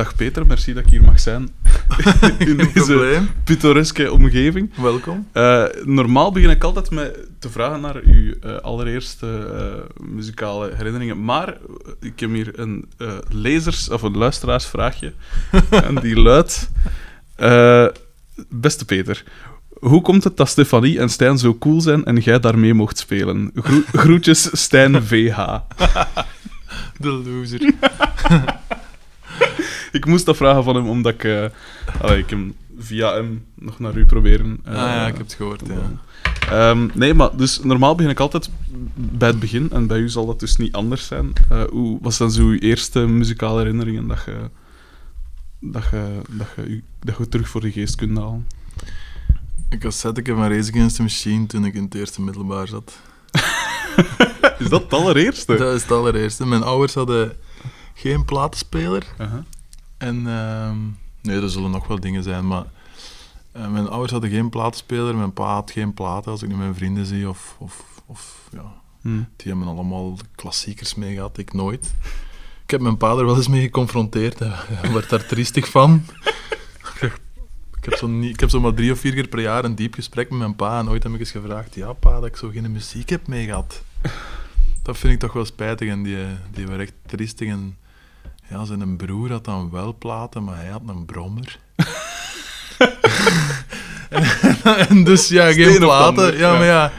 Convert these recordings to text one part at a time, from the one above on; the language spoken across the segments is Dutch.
Dag Peter, merci dat ik hier mag zijn. In deze probleem. pittoreske omgeving. Welkom. Eh, normaal begin ik altijd met te vragen naar uw eh, allereerste eh, muzikale herinneringen. Maar ik heb hier een lezers- of een luisteraarsvraagje. en die luidt... beste Peter, hoe komt het dat Stefanie en Stijn zo cool zijn en jij daarmee mocht spelen? Gro- groetjes, Stijn VH. De loser. Ik moest dat vragen van hem, omdat ik... eh allee, ik hem via hem nog naar u proberen. eh, ah ja, ik heb het gehoord, ja. Ehm, nee, maar dus normaal begin ik altijd bij het begin, en bij u zal dat dus niet anders zijn. Eh, hoe was dan zo uw eerste muzikale herinneringen dat je, dat je, dat je, dat je terug voor de geest kunt halen? Ik cassette van Race Against the Machine toen ik in het eerste middelbaar zat. Is dat het allereerste? Dat is het allereerste. Mijn ouders hadden geen platenspeler. En ehm, nee, er zullen nog wel dingen zijn, maar eh, mijn ouders hadden geen platenspeler, mijn pa had geen platen, als ik nu mijn vrienden zie, of, of, of ja, Hm. die hebben allemaal klassiekers mee gehad, ik nooit. Ik heb mijn pa er wel eens mee geconfronteerd, hij werd daar triestig van. ik heb zo niet, ik heb zo maar drie of vier keer per jaar een diep gesprek met mijn pa en ooit heb ik eens gevraagd, ja pa, dat ik zo geen muziek heb mee gehad. Dat vind ik toch wel spijtig en die, die werd echt triestig en ja, zijn broer had dan wel platen, maar hij had een brommer. en, dus ja, geen een platen. Ja, ja. maar ja,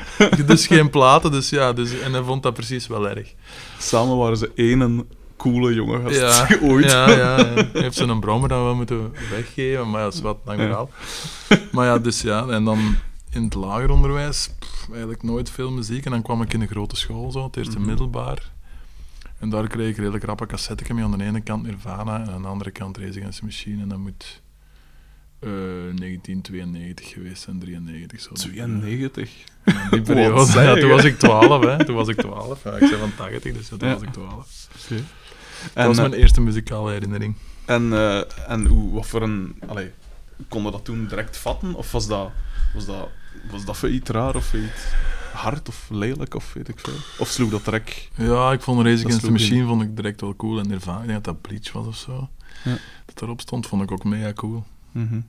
dus geen platen. Dus ja, dus, en hij vond dat precies wel erg. Samen waren ze één coole jongen gast Ja, ooit. ja, ja. Hij heeft zijn brommer dan wel moeten weggeven, maar dat is wat lang Ja. verhaal. Maar ja, dus ja, en dan in het lager onderwijs pff, eigenlijk nooit veel muziek. En dan kwam ik in de grote school, zo, het eerste Mhm. middelbaar. En daar kreeg ik redelijk rap een cassette mee. Aan de ene kant Nirvana en aan de andere kant Race Against Machine. En dat moet eh, 1992 geweest zijn, 93 zo. 92. Ja, die periode. Ja, toen was ik 12, hè. Toen was ik 12. Ja, ik ben van 80, dus ja, toen was ik 12. En, Dat was eh, mijn eerste muzikale herinnering. En, eh, en hoe, wat voor een... Allee, konden dat toen direct vatten? Of was dat, was dat, was dat voor iets raar of voor iets hard of lelijk of weet ik veel? Of sloeg dat direct... Ja, ik vond Race Against the in. Machine vond ik direct wel cool. En Nirvana, ik denk dat dat Bleach was of zo. Ja. Dat erop stond, vond ik ook mega cool. Mhm.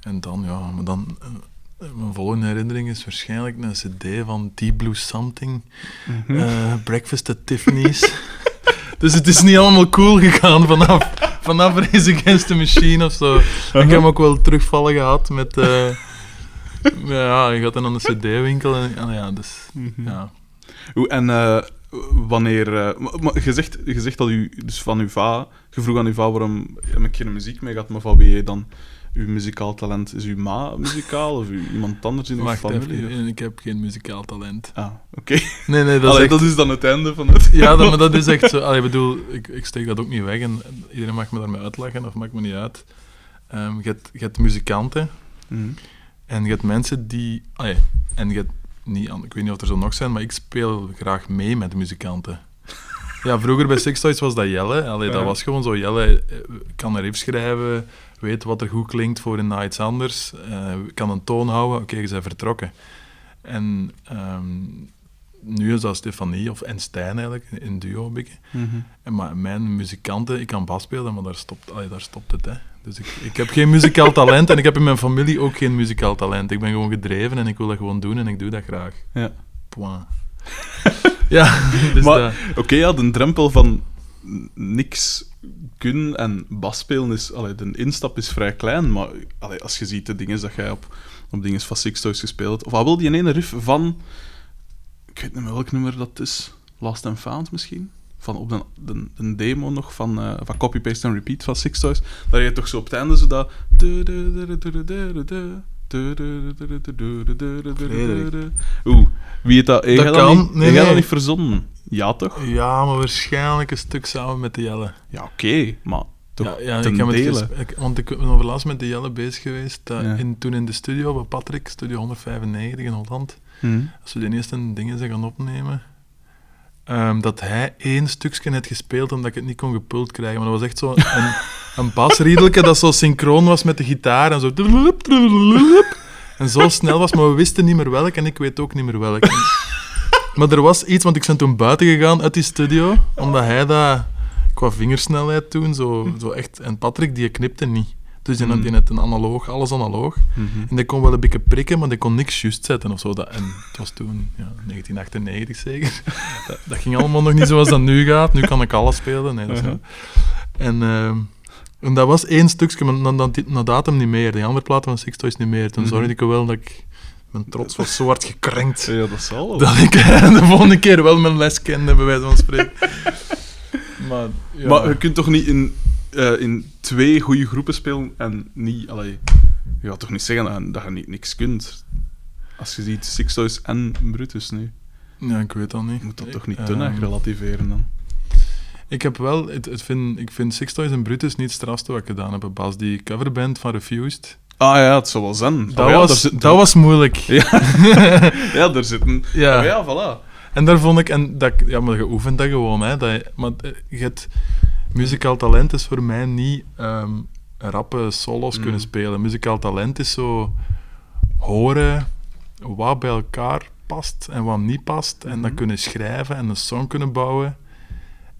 En dan, ja, maar dan... eh, mijn volgende herinnering is waarschijnlijk een cd van Deep Blue Something. Mhm. eh, Breakfast at Tiffany's. dus het is niet allemaal cool gegaan vanaf, vanaf Race Against the Machine of zo. Ik heb ook wel terugvallen gehad met... ja, je gaat dan aan de cd-winkel en en ja, dus... Mhm. Ja. En eh, wanneer... eh, maar, je, zegt, je zegt dat u dus van uw va... Je vroeg aan uw va waarom heb ik geen muziek mee gehad, maar van wie dan uw muzikaal talent? Is uw ma muzikaal of u, iemand anders in uw Wacht familie? even, ik heb geen muzikaal talent. Ah, oké. Nee, nee, dat Allee, is echt... dat is dan het einde van het... Ja, dat, maar dat is echt zo. Allee, ik bedoel, ik, ik steek dat ook niet weg en iedereen mag me daarmee uitlachen, of maakt me niet uit. Ehm, je, hebt, je hebt muzikanten Mhm. En je hebt mensen die... Allee, en je hebt niet... Ik weet niet of er zo nog zijn, maar ik speel graag mee met muzikanten. Ja, vroeger bij Six Toys was dat Jelle. Allee, dat Ja. was gewoon zo. Jelle eh, kan een riff schrijven, weet wat er goed klinkt voor een iets anders, eh, kan een toon houden. Oké, je bent vertrokken. En ehm, nu is dat Stefanie of en Stijn eigenlijk, in duo een beetje. Mhm. En maar mijn muzikanten, ik kan bas spelen, maar daar stopt, allee, daar stopt het. Hè. Dus ik, ik heb geen muzikaal talent en ik heb in mijn familie ook geen muzikaal talent. Ik ben gewoon gedreven en ik wil dat gewoon doen en ik doe dat graag. Ja. Point. ja, dus Maar- Oké, ja, de drempel van niks kunnen en bas spelen is... Allee, de instap is vrij klein, maar allee, als je ziet de dingen dat jij op, op dingen van Six Toys gespeeld hebt... Of wat wil die ene riff van... Ik weet niet meer welk nummer dat is. Last and Found misschien? Van op de, de, de demo nog van, eh, van Copy, Paste and Repeat van Six Toys. Daar je toch zo op het einde zo dat... Oeh, wie het dat... Je Dat kan. niet, Nee, dat niet verzonnen. Ja, toch? ja, maar waarschijnlijk een stuk samen met de Jelle. Ja, oké, maar toch ja, ik heb het ik- want ik ben over laatst met de Jelle bezig geweest. dat Ja. in, toen in de studio bij Patrick, studio 195 in Holland. Hm. als we de eerste dingen zijn gaan opnemen, ehm, dat hij één stukje had gespeeld omdat ik het niet kon gepult krijgen. Maar dat was echt zo een, een basriedelke dat zo synchroon was met de gitaar en zo... En zo snel was, maar we wisten niet meer welk en ik weet ook niet meer welk. En- maar er was iets, want ik ben toen buiten gegaan uit die studio, omdat hij dat... Qua vingersnelheid toen. Zo, zo echt. En Patrick, die knipte niet. Dus die, had- Mhm. die had een analoog, alles analoog. Mhm. En die kon wel een beetje prikken, maar die kon niks juist zetten of zo. Dat, en het was toen ja, 1998 zeker. Dat, dat ging allemaal nog niet zoals dat nu gaat. Nu kan ik alles spelen. Nee, dat is ja. En, ehm, en dat was één stukje, maar na, na, na datum niet meer. Die andere platen van Six Toys niet meer. Toen Mhm. zorgde ik wel dat ik... Mijn trots was zo hard gekrenkt. Ja, dat zal wel. Dat ik de volgende keer wel mijn les kende, bij wijze van spreken. Maar, ja. Maar je kunt toch niet in, eh, in twee goede groepen spelen en niet... Allee, je gaat toch niet zeggen dat, dat je niet, niks kunt? Als je ziet Six Toys en Brutus nu, Ja, ik weet dat niet. moet dat toch niet Ik, te relativeren dan? Ik heb wel, het, het vind, ik vind Six Toys en Brutus niet het strafste wat ik gedaan heb. Bas, die coverband van Refused. Ah ja, het zou wel zijn. Dat, Oh ja, was, zit- dat was moeilijk. Ja, ja daar zit een... Ja. Oh ja, voilà. En daar vond ik, en dat, ja, maar je oefent dat gewoon, hè. Dat je, maar eh, je hebt, muzikaal talent is voor mij niet ehm rappe solos Mm. kunnen spelen. Muzikaal talent is zo horen wat bij elkaar past en wat niet past. En dat Mhm. kunnen schrijven en een song kunnen bouwen.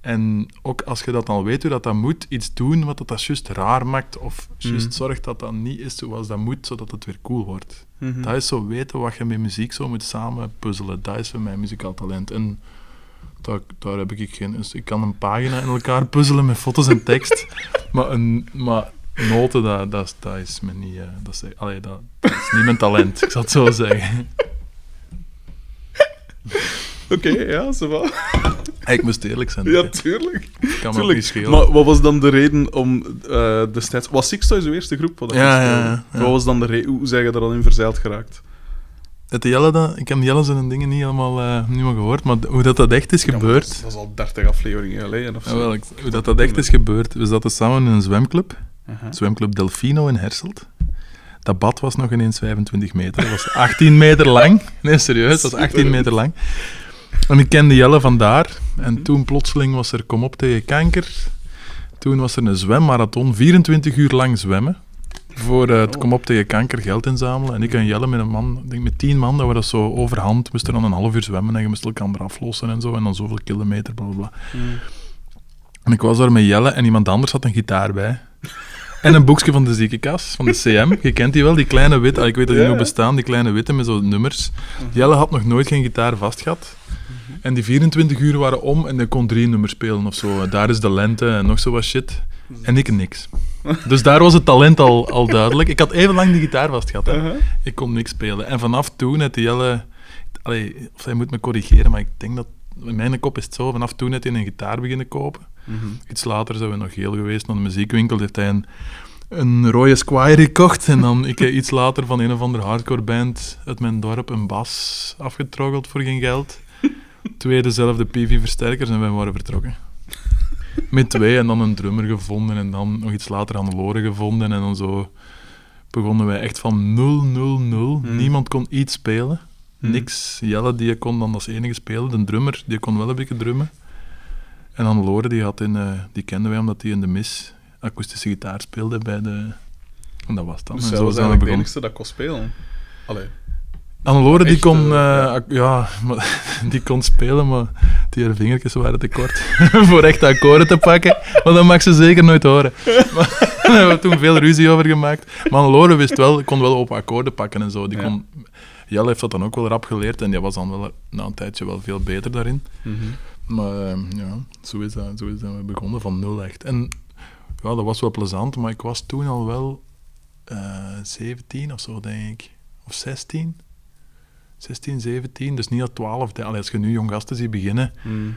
En ook als je dat al weet hoe dat, dat moet, iets doen wat dat, dat juist raar maakt. Of juist Mhm. zorgt dat dat niet is zoals dat moet, zodat het weer cool wordt. Mhm. Dat is zo weten wat je met muziek zo moet samen puzzelen. Dat is voor mij muzikaal talent. En daar, daar heb ik geen... Dus ik kan een pagina in elkaar puzzelen met foto's en tekst. maar, een, maar noten, dat, dat, is- dat is me niet... eh, dat, is, allee, dat, dat is niet mijn talent, ik zal het zo zeggen. Oké, ja, zo wel. Ik moest eerlijk zijn. Ja, ik tuurlijk. kan me niet schelen. Maar wat was dan de reden om eh, destijds... Was Six Toys de eerste groep? Wat Ja, ja. Wat was dan de reden? Hoe zijn je er dan in verzeild geraakt? Het Jelle, dat, ik heb Jelle zijn dingen niet helemaal eh, niet meer gehoord, maar hoe dat, dat echt is gebeurd... dat, is, dat is al 30 afleveringen geleden of zo. Ik- hoe dat, dat echt is gebeurd... We zaten samen in een zwemclub. Aha. Zwemclub Delfino in Herselt. Dat bad was nog ineens 25 meter. Dat was 18 meter lang. Nee, serieus, dat was 18 meter lang. En ik kende Jelle vandaar. En toen plotseling was er Kom op tegen kanker. Toen was er een zwemmarathon, 24 uur lang zwemmen. Voor eh, het Oh. Kom op tegen kanker geld inzamelen. En ik en Jelle met een man, denk met 10 man, dat we dat zo overhand moesten dan een half uur zwemmen. En je moest elkaar aflossen en zo. En dan zoveel kilometer, bla bla bla. Mm. En ik was daar met Jelle en iemand anders had een gitaar bij. En een boekje van de ziekenkast, van de CM. Je kent die wel, die kleine witte. Ik weet dat die Ja, nog bestaan, die kleine witte met zo'n nummers. Jelle had nog nooit geen gitaar vast gehad. En die 24 uur waren om en hij kon drie nummers spelen of zo. Daar is de lente en nog zo wat shit. En ik niks. Dus daar was het talent al, al duidelijk. Ik had even lang die gitaar vast gehad. Hè. Aha. Ik kon niks spelen. En vanaf toen die Jelle... Allee, of hij moet me corrigeren, maar ik denk dat... In mijn kop is het zo. Vanaf toen heeft hij een gitaar beginnen kopen. Mhm. Iets later zijn we nog heel geweest naar de muziekwinkel. Heeft hij een, een rode Squire gekocht. En dan ik iets later van een of andere hardcore band uit mijn dorp een bas afgetroggeld voor geen geld. Twee dezelfde PV-versterkers en wij waren vertrokken. Met twee en dan een drummer gevonden en dan nog iets later Hannelore gevonden. En dan zo begonnen wij echt van 0, 0, 0. Hmm. Niemand kon iets spelen. Hmm. Niks. Jelle die kon dan als enige spelen. De drummer die kon wel een beetje drummen. En Hannelore die, had in, eh, die kenden wij omdat hij in de mis akoestische gitaar speelde bij de... En dat was het dan. Dus en zo was de begonnen. enige dat kon spelen. Allee. Hannelore die kon, eh, eh, ja. maar, die kon spelen, maar die haar vingertjes waren te kort voor echt akkoorden te pakken. Maar dat mag ze zeker nooit horen. Maar, daar hebben we toen veel ruzie over gemaakt. Maar Hannelore wist wel, kon wel op akkoorden pakken en zo. Die Ja. kon, Jelle heeft dat dan ook wel rap geleerd en die was dan wel na een tijdje wel veel beter daarin. Mhm. Maar eh, ja, zo is, dat, zo is dat we begonnen van nul echt. En ja, dat was wel plezant, maar ik was toen al wel eh 17 of zo, denk ik. Of 16. 16, 17, dus niet al 12. De- Allee, als je nu jong gasten ziet beginnen, Mm.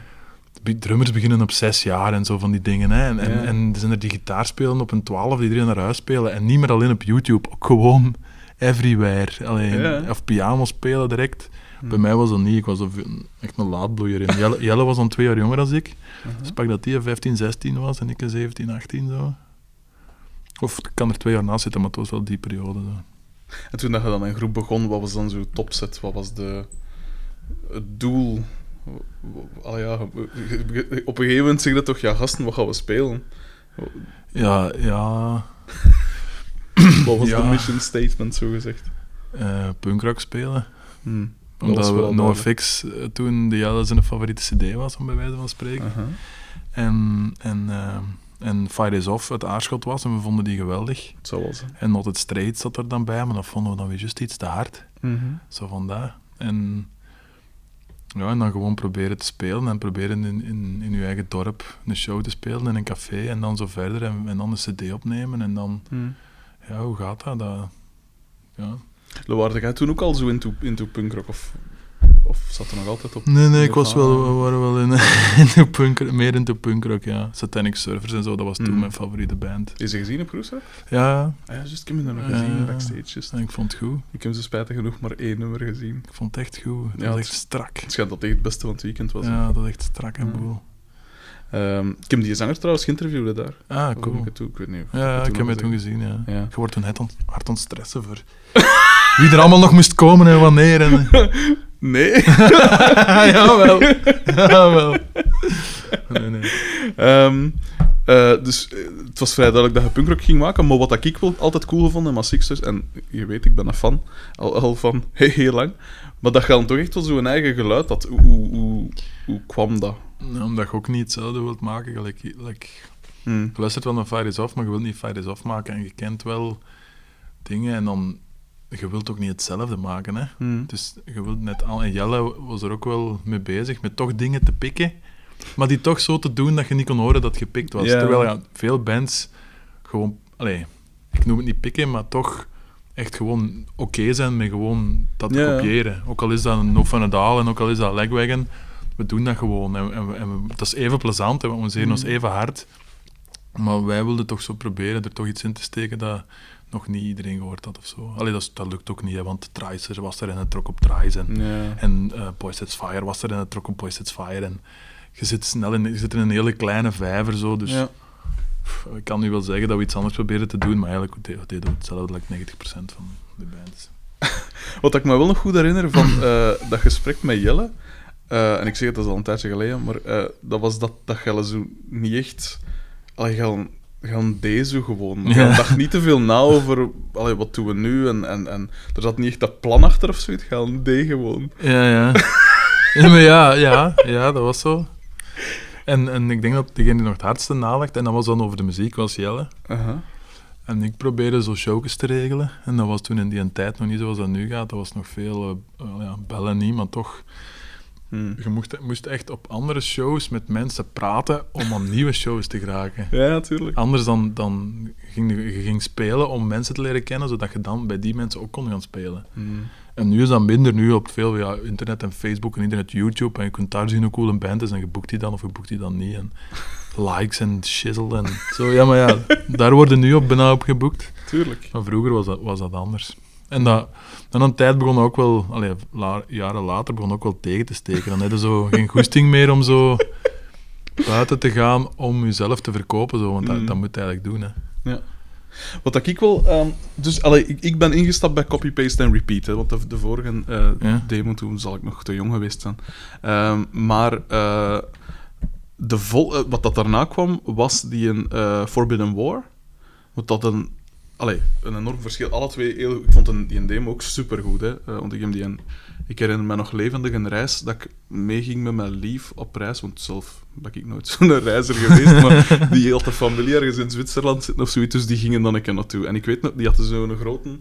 be- drummers beginnen op 6 jaar en zo van die dingen. Hè. En, Ja. en er zijn er die gitaar spelen op een 12 die iedereen naar huis spelen. En niet meer alleen op YouTube, ook gewoon everywhere. Allee, Ja. Of piano spelen direct. Mm. Bij mij was dat niet, ik was echt een laadbloeier in. Jelle, Jelle was dan twee jaar jonger dan ik. Aha. Dus pak dat die 15, 16 was en ik een 17, 18 zo. Of ik kan er twee jaar naast zitten, maar het was wel die periode. Zo. En toen dat je dan een groep begon, wat was dan zo topset? Wat was de, het doel? Ja, op een gegeven moment zeg je toch, ja gasten, wat gaan we spelen? Ja, ja. Wat was Ja. de mission statement, zo gezegd? eh punkrock spelen. Hm. Dat Omdat we wel No duidelijk. Fix toen de zijn favoriete cd was, om bij wijze van spreken. En, en, eh, en Fire Is Off uit Aarschot was. En we vonden die geweldig. Het zou wel zijn. En Not It Straight zat er dan bij, maar dat vonden we dan weer juist iets te hard. Zo vandaar. En, ja, en dan gewoon proberen te spelen en proberen in, in, in je eigen dorp een show te spelen in een café en dan zo verder en, en dan een cd opnemen en dan, ja, hoe gaat dat? dat ja. Waarde jij toen ook al zo into, into punkrock? Of, of zat er nog altijd op? Nee, nee, ik was wel, we waren wel in, in de punk, meer in de punkrock, ja. Satanic Surfers en zo, dat was toen Mm. mijn favoriete band. Is ze gezien op Cruiser? Ja, Ah, ja, juist, ik heb hem nog Ja. gezien backstage. Juist. en ik vond het goed. Ik heb ze spijtig genoeg maar één nummer gezien. Ik vond het echt goed. Het Ja, was echt strak. Het schijnt dat het echt het beste van het weekend was. Ja, dat was echt strak en Ja. boel. Ehm, ik heb die zanger trouwens geïnterviewd daar. Ah, cool. ik het? Ik weet niet. Ja, ik heb het toen gezien, ja. Ja. Je wordt toen hard aan het stressen voor wie er allemaal nog moest komen en wanneer. En... Nee. Jawel. Jawel. Nee, nee. Ehm, eh, dus eh, het was vrij duidelijk dat je punkrock ging maken, maar wat ik wel altijd cool gevonden in Sixers, en je weet, ik ben een fan, al, al van heel, heel lang, maar dat je dan toch echt wel zo'n eigen geluid had. Hoe, hoe, hoe, hoe kwam dat? Nou, Omdat je ook niet hetzelfde wilt maken. Gelijk, like, Hm. je luistert wel naar Fire is Off, maar je wilt niet Fire is Off maken. En je kent wel dingen en dan... Je wilt ook niet hetzelfde maken, hè. Hm. Dus je wilt net al... En Jelle was er ook wel mee bezig, met toch dingen te pikken. Maar die toch zo te doen dat je niet kon horen dat gepikt was. Terwijl ja, veel bands gewoon... Allee, ik noem het niet pikken, maar toch echt gewoon oké zijn met gewoon dat kopiëren. Ook al is dat een No van het Daal en ook al is dat Legwagon, we doen dat gewoon. En, en, dat is even plezant en we amuseren ons Mhm. even hard. Maar wij wilden toch zo proberen er toch iets in te steken dat nog niet iedereen gehoord had of zo. Allee, dat, dat lukt ook niet, hè, want Tricer was er en het trok op Trice. En, Ja. en eh Boy Fire was er en het trok op Boy Fire. En je zit snel in, je zit in een hele kleine vijver zo, dus Ja. pff, ik kan nu wel zeggen dat we iets anders proberen te doen, maar eigenlijk deden we hetzelfde, like 90% van de bands. Wat ik me wel nog goed herinner van eh, dat gesprek met Jelle, eh, en ik zeg het, dat is al een tijdje geleden, maar dat was dat, dat Jelle zo niet echt... Allee, gaan, gaan deze gewoon. Ja. Gaan dacht niet te veel na over allee, wat doen we nu en, en, en er zat niet echt dat plan achter of zoiets. Gaan D gewoon. Ja, ja. ja, maar ja, ja, ja, dat was zo. En, en ik denk dat degene die nog het hardste nadacht, en dat was dan over de muziek, was Jelle. En ik probeerde zo showjes te regelen. En dat was toen in die tijd nog niet zoals dat nu gaat. Dat was nog veel eh, ja, bellen niet, maar toch. Hm. Je moest, moest echt op andere shows met mensen praten om aan nieuwe shows te geraken. Ja, natuurlijk. Anders dan, dan ging je, ging spelen om mensen te leren kennen, zodat je dan bij die mensen ook kon gaan spelen. Hm. En nu is dat minder, nu op veel ja, internet en Facebook en internet, YouTube. En je kunt daar zien hoe cool een band is en je boekt die dan of je boekt die dan niet. En likes en shizzle en zo. Ja, maar ja, daar worden nu op bijna op geboekt. Tuurlijk. Maar vroeger was dat, was dat anders. En dat, en een tijd begon ook wel, allee, la- jaren later begon ook wel tegen te steken. Dan had je zo geen goesting meer om zo buiten te gaan om jezelf te verkopen. Zo, want dat, Mm. dat moet je eigenlijk doen. Hè. Ja. Wat dat ik wel... ehm, dus, allee, ik, ik ben ingestapt bij copy-paste en repeat. Hè, want de, de vorige Ja. demo toen zal ik nog te jong geweest zijn. Ehm, maar eh, de vol, eh, wat dat daarna kwam, was die een Forbidden War. Wat dat een... Allee, een enorm verschil. Alle twee. Ik vond een, die demo ook supergoed, hè. Eh, want ik die een... Ik herinner me nog levendig een reis dat ik meeging met mijn lief op reis. Want zelf ben ik nooit zo'n reiziger geweest. maar die had een familie ergens in Zwitserland zitten of zoiets. Dus die gingen dan een keer naartoe. En ik weet nog, die hadden zo'n grote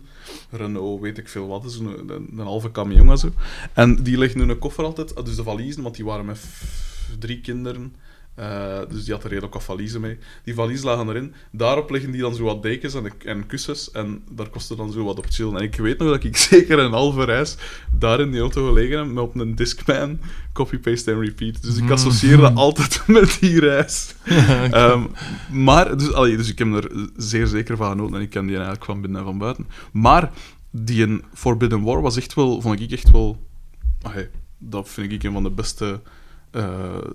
Renault, weet ik veel wat. Zo'n een, een halve camion en zo. En die legden hun koffer altijd... ah, Dus de valiezen, want die waren met drie kinderen. Eh, dus die had er redelijk wat valiezen mee. Die valiezen lagen erin. Daarop leggen die dan zo wat dekens en, en kussens. En daar kostte dan zo wat op chillen. En ik weet nog dat ik zeker een halve reis daar in die auto gelegen heb, met op een Discman, copy-paste en repeat. Dus ik associeer dat altijd met die reis. Ehm, maar, dus, allee, dus ik heb er zeer zeker van genoten en ik ken die eigenlijk van binnen en van buiten. Maar die in Forbidden War was echt wel, vond ik echt wel... dat vind ik een van de beste... eh,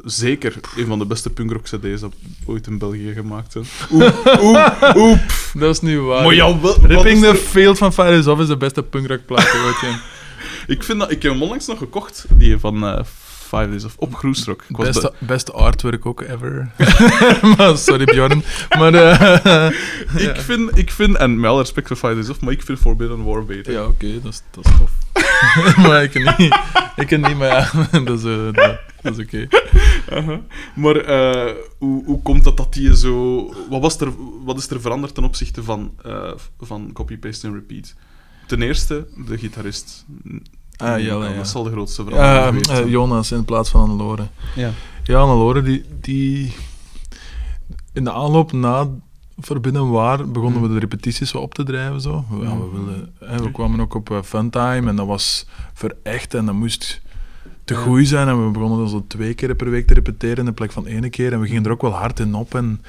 zeker een van de beste punkrock CD's dat ooit in België gemaakt zijn. Oep, oep, oep. Dat is niet waar. Maar ja, wel, wat Ripping the er- Field van Fire is Off is de beste punkrockplaat ooit. Jan. Ik vind dat... Ik heb hem onlangs nog gekocht, die van eh, Five Days of... Op Groesrock. Ik was Beste, beste artwork ook ever. maar, sorry Bjorn. Maar eh, ik, vind, ik vind... En met alle respect voor Five Days of, maar ik vind Forbidden War beter. ja, oké, dat, is, dat is tof. maar ik kan niet, ik kan niet maar ja, dat is, eh, dat, dat is oké. Aha. Maar eh, hoe, hoe komt dat dat die zo... Wat, was er, wat is er veranderd ten opzichte van, van copy-paste en repeat? Ten eerste, de gitarist. Ah, Jelle, ja. Dat zal de grootste Ja, verandering eh, geweest zijn. Jonas in plaats van Annelore. Ja. Ja, Annelore, die, die... In de aanloop na Verbinden Waar begonnen we de repetities wat op te drijven. Zo. Ja, we, wilden, hè, we kwamen ook op eh, Funtime en dat was verecht en dat moest te Ja. goed zijn. En we begonnen dan zo twee keer per week te repeteren in de plek van één keer. En we gingen er ook wel hard in op. En,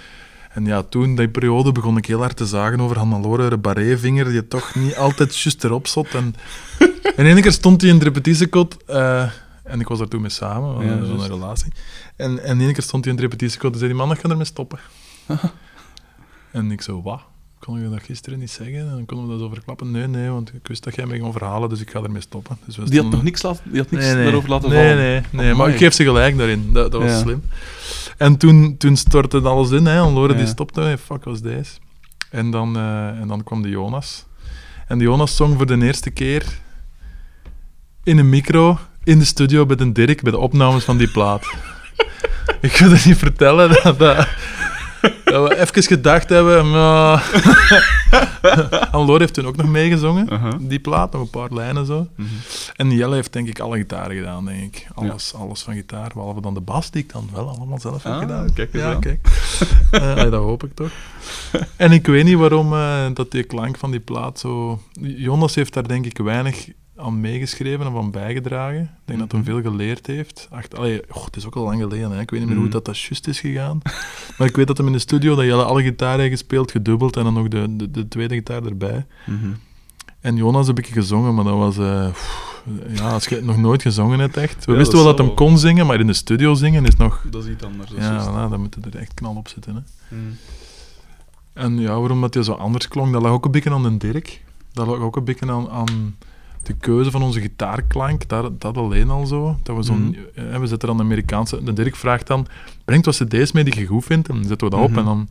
en ja, toen, die periode, begon ik heel hard te zagen over Hannelore, de barrévinger, die toch niet altijd juist erop zat. En, en ene keer stond hij in de repetitiekot, eh, en ik was daar toen mee samen, we Ja, hadden zo'n relatie. En, en ene keer stond hij in de repetitiekot en zei die man, ik ga ermee stoppen. en ik zo, wat? Kon je dat gisteren niet zeggen? En dan konden we dat zo verklappen. Nee, nee, want ik wist dat jij mij ging verhalen, dus ik ga ermee stoppen. Dus Die had nog niks, laten, die had niks nee, nee. daarover laten nee, vallen. Nee, nee, maar Amai. ik geef ze gelijk daarin. Dat, dat was Ja. slim. En toen, toen stortte het alles in. Hè. En Lore die stopte. Hey, fuck, was deze? En dan, eh, en dan kwam de Jonas. En de Jonas zong voor de eerste keer in een micro in de studio bij de Dirk bij de opnames van die plaat. ik wil het niet vertellen dat, dat, dat we even gedacht hebben. Maar... heeft toen ook nog meegezongen. Die plaat, nog een paar lijnen zo. Mhm. En Jelle heeft denk ik alle gitaren gedaan, denk ik. Alles, alles van gitaar, behalve dan de bas, die ik dan wel allemaal zelf heb Ah, gedaan. kijk eens ja, aan. kijk. Eh, dat hoop ik toch. En ik weet niet waarom eh, dat die klank van die plaat zo... Jonas heeft daar denk ik weinig aan meegeschreven en van bijgedragen. Ik denk dat hij Mhm. veel geleerd heeft. Acht, allee, goh, het is ook al lang geleden, hè. ik weet niet meer Mhm. hoe dat, dat juist is gegaan. Maar ik weet dat hem in de studio dat Jelle alle gitaren heeft gespeeld, gedubbeld en dan nog de, de, de tweede gitaar erbij. Mhm. En Jonas heb ik gezongen, maar dat was... eh, pff, ja, als je het nog nooit gezongen hebt, echt. We Ja, wisten dat wel dat hem kon zingen, maar in de studio zingen is nog... Dat is iets anders. dat Ja, voilà, dan moet je er echt knal op zitten. Hè. Mhm. En ja, waarom dat hij zo anders klonk, dat lag ook een beetje aan de Dirk. Dat lag ook een beetje aan, aan de keuze van onze gitaarklank. Dat, dat alleen al zo. Dat we, zo'n, Mhm. eh, we zetten dan de Amerikaanse... De Dirk vraagt dan, brengt wat cd's mee die je goed vindt, en dan zetten we dat op. Mhm. En dan,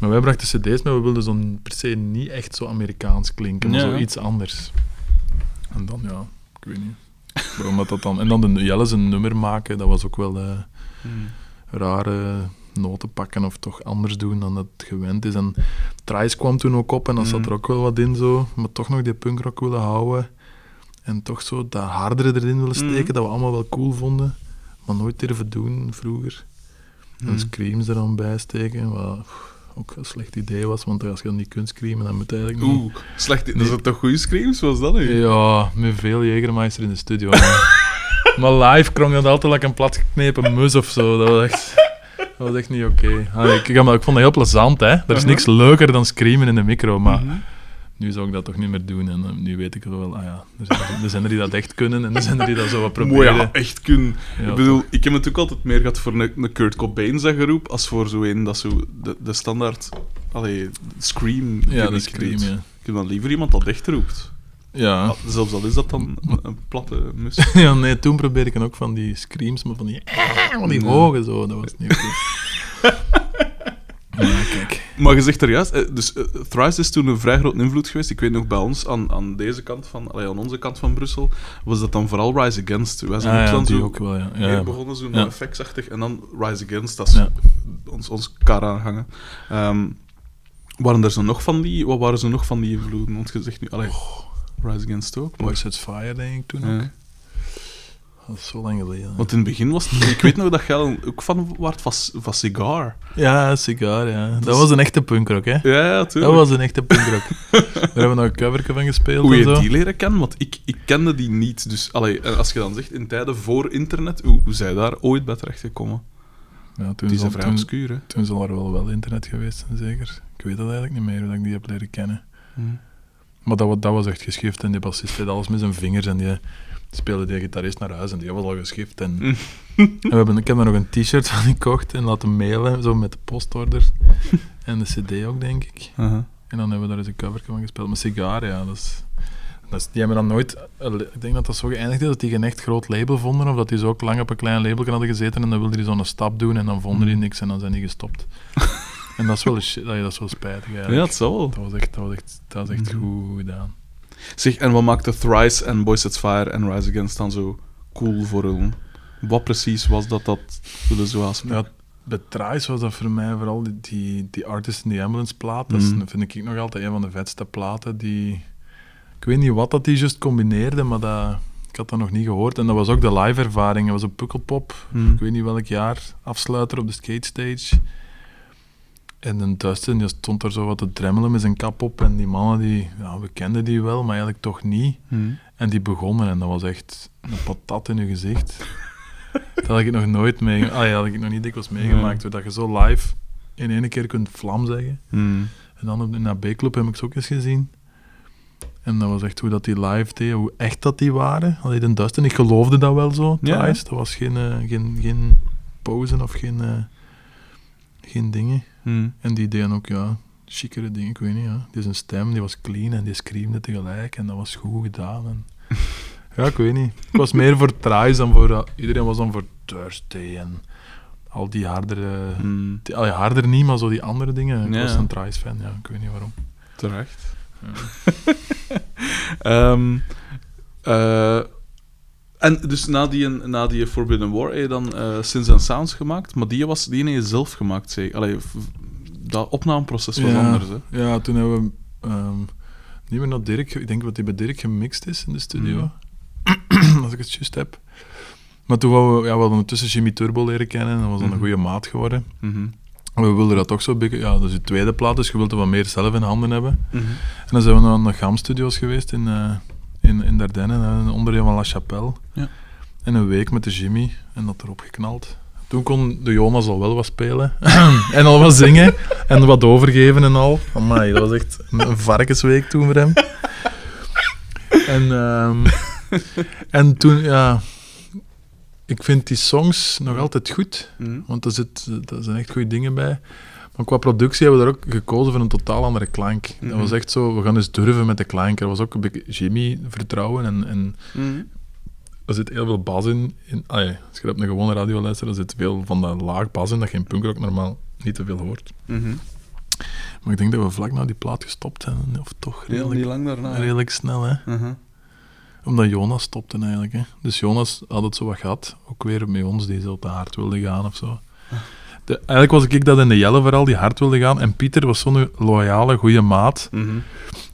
maar wij brachten cd's mee, we wilden zo'n per se niet echt zo Amerikaans klinken, maar Ja. zo iets anders. En dan, ja, ik weet niet. Waarom dat, dat dan... En dan de Jelle zijn nummer maken, dat was ook wel... eh, Mhm. rare noten pakken of toch anders doen dan dat gewend is. En Trice kwam toen ook op en dan zat er ook wel wat in zo, maar toch nog die punkrock willen houden. En toch zo dat hardere erin willen steken, Mhm. dat we allemaal wel cool vonden, maar nooit durven doen vroeger. Mhm. En screams er dan bij steken, wat ook een slecht idee was, want als je dat niet kunt screamen, dan moet je eigenlijk niet... Oeh, slecht. Dat is toch goede screams? Was dat nu? Ja, met veel Jägermeister in de studio. maar- maar live klonk dat altijd like een platgeknepen mus of zo. Dat was echt, dat was echt niet oké. Ik, ik, ik vond dat heel plezant, hè. Er is Uh-huh. niks leuker dan screamen in de micro, maar Mhm. Nu zou ik dat toch niet meer doen. En eh, nu weet ik wel, ah ja, er zijn, er zijn er die dat echt kunnen en er zijn er die dat zo wat proberen. Mooi, ja, echt kun. Ja, ik bedoel, ik heb het ook altijd meer gehad voor een, een Kurt Cobain geroep als voor zo een dat zo de, de standaard allee, scream Ja, dat scream, doet. ja. Ik heb dan liever iemand dat echt roept. Ja. Al- Zelfs al is dat dan een, een platte mus. ja, nee, toen probeerde ik ook van die screams, maar van die, van die Nee. hoge zo, dat was niet oké. ja, kijk. Maar je zegt er juist, eh, dus eh, Thrice is toen een vrij grote invloed geweest. Ik weet nog bij ons, aan, aan deze kant van, allee, aan onze kant van Brussel, was dat dan vooral Rise Against. Wij zijn Ah, ook ja, dan die zo ook wel, ja. ja, begonnen, zo Ja. effectsachtig, en dan Rise Against, dat is ons, ons kar aanhangen. Ehm, waren er zo nog van die, wat waren ze nog van die invloeden? Want je zegt nu, allee, Rise Against ook. Maar, Boys Sets Fire, denk ik toen ook. Dat is zo lang geleden. want in het begin was het, ik weet nog dat jij ook van waard van, van Cigar. Ja, Cigar, ja. Dat, Dat is- was een echte punkrock, hè. Ja, ja, Dat was een echte punkrock. Daar hebben we nog een coverke van gespeeld Hoe je zo. die leren kennen? Want ik, ik kende die niet. Dus allee, als je dan zegt in tijden voor internet, hoe, hoe zij daar ooit bij terecht gekomen? Ja, toen, Die zijn vrij obscuur, hè? toen zal er wel wel internet geweest zijn, zeker. Ik weet dat eigenlijk niet meer, hoe dat ik die heb leren kennen. Hm. Maar dat, dat was echt geschift en die bassist deed alles met zijn vingers en die speelde die gitarist naar huis en die was al geschift. En, en we hebben, ik heb daar nog een t-shirt van gekocht en laten mailen, zo met de postorder. en de cd ook, denk ik. En dan hebben we daar eens een cover van gespeeld. Maar Cigar, ja, dat is... Dat is- die hebben dan nooit... Ik denk dat dat zo geëindigd is, dat die geen echt groot label vonden, of dat die zo ook lang op een klein label hadden gezeten en dan wilden die zo'n stap doen en dan vonden die Mm. niks en dan zijn die gestopt. en dat is wel, dat is wel spijtig eigenlijk. Ja, het zal wel. Dat was echt, dat was echt, dat was echt Mhm. goed gedaan. Zeg, en wat maakte Thrice en Boys Sets Fire en Rise Against dan zo cool voor hun? Wat precies was dat dat willen zo aanspreken? Ja, bij Trice was dat voor mij vooral die, die, die Artist in the Ambulance plaat. Dat Mhm. vind ik nog altijd een van de vetste platen. Die, ik weet niet wat dat die juist combineerde, maar dat, ik had dat nog niet gehoord. En dat was ook de live ervaring. Dat was op Pukkelpop. Hmm. Ik weet niet welk jaar. Afsluiter op de skate stage. En een Dustin die stond er zo wat te dremmelen met zijn kap op. En die mannen, die, ja, we kenden die wel, maar eigenlijk toch niet. Hmm. En die begonnen en dat was echt een patat in je gezicht. dat had ik nog nooit mee, ah, ja, had ik nog niet dikwijls meegemaakt. Dat je zo live in één keer kunt vlam zeggen. Hmm. En dan op- in dat B-club heb ik ze ook eens gezien. En dat was echt hoe dat die live deed, hoe echt dat die waren. Allee, de Dustin, ik geloofde dat wel zo, Ja. thuis. Dat was geen, eh, geen, geen posen of geen, eh, geen dingen. Hmm. En die deden ook, ja, chicere dingen, ik weet niet, ja. Die zijn stem, die was clean en die screamde tegelijk en dat was goed gedaan. En... ja, ik weet niet. Ik was meer voor Trice dan voor... iedereen was dan voor Thursday en al die hardere... Hmm. Die, allee, harder niet, maar zo die andere dingen. Ik Ja. was een Trice-fan, ja, ik weet niet waarom. Terecht. Ehm, eh, en dus na die, na die Forbidden War heb je dan eh Sins and Sounds gemaakt, maar die was die heb je zelf gemaakt, zeg. Allee, dat opnameproces was ja, anders, hè? Ja, toen hebben we ehm, niet meer naar Dirk... Ik denk dat die bij Dirk gemixt is in de studio. Mhm. Als ik het juist heb. Maar toen hadden we, ja, we hadden ondertussen Jimmy Turbo leren kennen. En dat was dan Mhm. een goede maat geworden. Mhm. En we wilden dat toch zo... beetje- Ja, dat is de tweede plaat, dus je wilt er wat meer zelf in handen hebben. Mhm. En dan zijn we naar de GAM Studios geweest in, eh in, in Dardenne, een onderdeel van La Chapelle. Ja. En een week met de Jimmy en dat erop geknald. Toen kon de Jonas al wel wat spelen en al wat zingen en wat overgeven en al. Amai, dat was echt een, varkensweek toen voor hem. En, ehm, en toen, ja... Ik vind die songs nog altijd goed. Mhm. Want er, zit, er zijn echt goede dingen bij. Maar qua productie hebben we daar ook gekozen voor een totaal andere klank. Dat Mhm. was echt zo, we gaan eens durven met de klank. Er was ook een beetje Jimmy vertrouwen en, en Mhm. Er zit heel veel bas in. in ah ja, als je op een gewone radio luistert, er zit veel van dat laag bas in, dat geen punkrock normaal niet te veel hoort. Mhm. Maar ik denk dat we vlak na die plaat gestopt zijn, of toch redelijk, niet lang daarna. redelijk snel, hè. Mhm. Omdat Jonas stopte eigenlijk, hè. Dus Jonas had het zo wat gehad, ook weer met ons, die zo te hard wilde gaan of zo. De, eigenlijk was ik dat in de Jelle vooral, die hard wilde gaan. En Pieter was zo'n loyale, goede maat, Mhm.